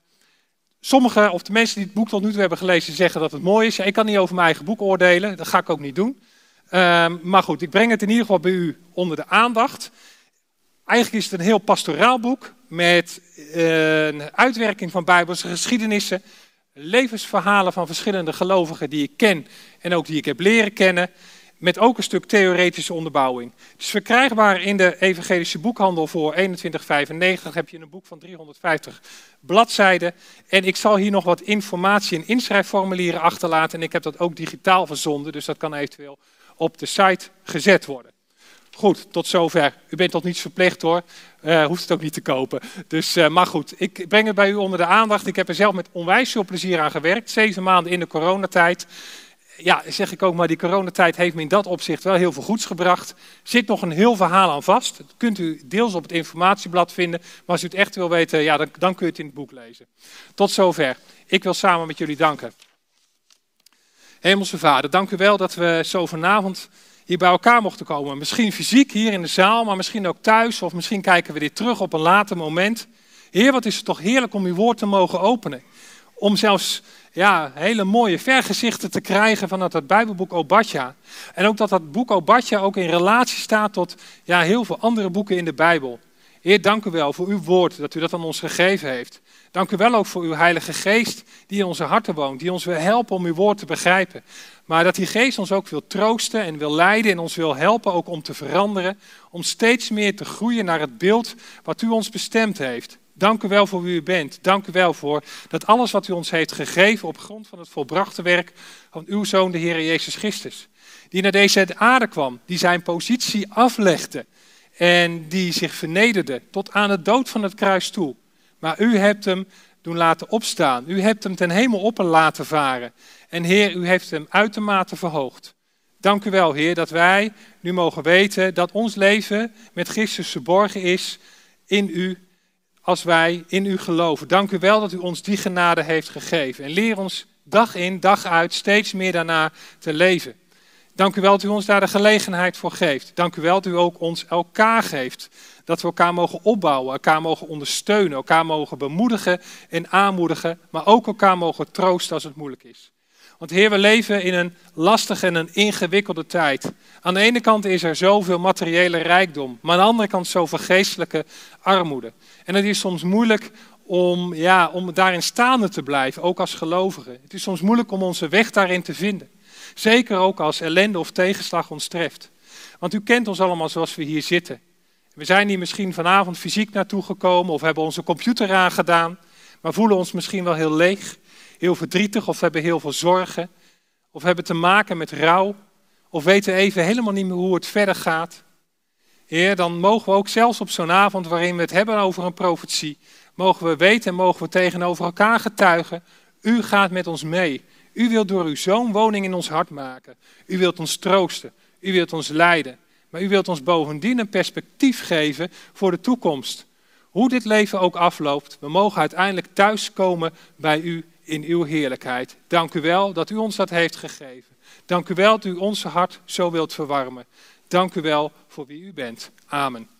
Sommigen, of de mensen die het boek tot nu toe hebben gelezen, zeggen dat het mooi is. ik kan niet over mijn eigen boek oordelen, dat ga ik ook niet doen. Um, maar goed, ik breng het in ieder geval bij u onder de aandacht. Eigenlijk is het een heel pastoraal boek met uh, een uitwerking van Bijbelse geschiedenissen, levensverhalen van verschillende gelovigen die ik ken en ook die ik heb leren kennen met ook een stuk theoretische onderbouwing. Het is verkrijgbaar in de evangelische boekhandel voor 21,95. Heb je een boek van 350 bladzijden. En ik zal hier nog wat informatie en inschrijfformulieren achterlaten. En ik heb dat ook digitaal verzonden, dus dat kan eventueel op de site gezet worden. Goed, tot zover. U bent tot niets verplicht hoor. Uh, hoeft het ook niet te kopen. Dus, uh, maar goed, ik breng het bij u onder de aandacht. Ik heb er zelf met onwijs veel plezier aan gewerkt. Zeven maanden in de coronatijd ja, zeg ik ook maar, die coronatijd heeft me in dat opzicht wel heel veel goeds gebracht. Er zit nog een heel verhaal aan vast. Dat kunt u deels op het informatieblad vinden. Maar als u het echt wil weten, ja, dan, dan kun je het in het boek lezen. Tot zover. Ik wil samen met jullie danken. Hemelse Vader, dank u wel dat we zo vanavond hier bij elkaar mochten komen. Misschien fysiek hier in de zaal, maar misschien ook thuis. Of misschien kijken we dit terug op een later moment. Heer, wat is het toch heerlijk om uw woord te mogen openen. Om zelfs ja, hele mooie vergezichten te krijgen vanuit het Bijbelboek Obadja. En ook dat dat boek Obadja ook in relatie staat tot ja, heel veel andere boeken in de Bijbel. Heer, dank u wel voor uw woord, dat u dat aan ons gegeven heeft. Dank u wel ook voor uw Heilige Geest die in onze harten woont, die ons wil helpen om uw woord te begrijpen. Maar dat die Geest ons ook wil troosten en wil leiden en ons wil helpen ook om te veranderen, om steeds meer te groeien naar het beeld wat u ons bestemd heeft. Dank u wel voor wie u bent. Dank u wel voor dat alles wat u ons heeft gegeven op grond van het volbrachte werk van uw Zoon, de Heer Jezus Christus. Die naar deze aarde kwam, die zijn positie aflegde en die zich vernederde tot aan het dood van het kruis toe. Maar u hebt hem doen laten opstaan. U hebt hem ten hemel op laten varen. En Heer, u heeft hem uitermate verhoogd. Dank u wel, Heer, dat wij nu mogen weten dat ons leven met Christus verborgen is in u als wij in u geloven. Dank u wel dat u ons die genade heeft gegeven. En leer ons dag in, dag uit steeds meer daarna te leven. Dank u wel dat u ons daar de gelegenheid voor geeft. Dank u wel dat u ook ons elkaar geeft. Dat we elkaar mogen opbouwen, elkaar mogen ondersteunen, elkaar mogen bemoedigen en aanmoedigen, maar ook elkaar mogen troosten als het moeilijk is. Want Heer, we leven in een lastige en een ingewikkelde tijd. Aan de ene kant is er zoveel materiële rijkdom, maar aan de andere kant zoveel geestelijke armoede. En het is soms moeilijk om, ja, om daarin staande te blijven, ook als gelovigen. Het is soms moeilijk om onze weg daarin te vinden. Zeker ook als ellende of tegenslag ons treft. Want u kent ons allemaal zoals we hier zitten. We zijn hier misschien vanavond fysiek naartoe gekomen of hebben onze computer aangedaan, maar voelen ons misschien wel heel leeg, heel verdrietig of hebben heel veel zorgen. Of hebben te maken met rouw of weten even helemaal niet meer hoe het verder gaat. Heer, dan mogen we ook zelfs op zo'n avond waarin we het hebben over een profetie, mogen we weten en mogen we tegenover elkaar getuigen, u gaat met ons mee. U wilt door uw zoon woning in ons hart maken. U wilt ons troosten. U wilt ons leiden. Maar u wilt ons bovendien een perspectief geven voor de toekomst. Hoe dit leven ook afloopt, we mogen uiteindelijk thuiskomen bij u in uw heerlijkheid. Dank u wel dat u ons dat heeft gegeven. Dank u wel dat u ons hart zo wilt verwarmen. Dank u wel voor wie u bent. Amen.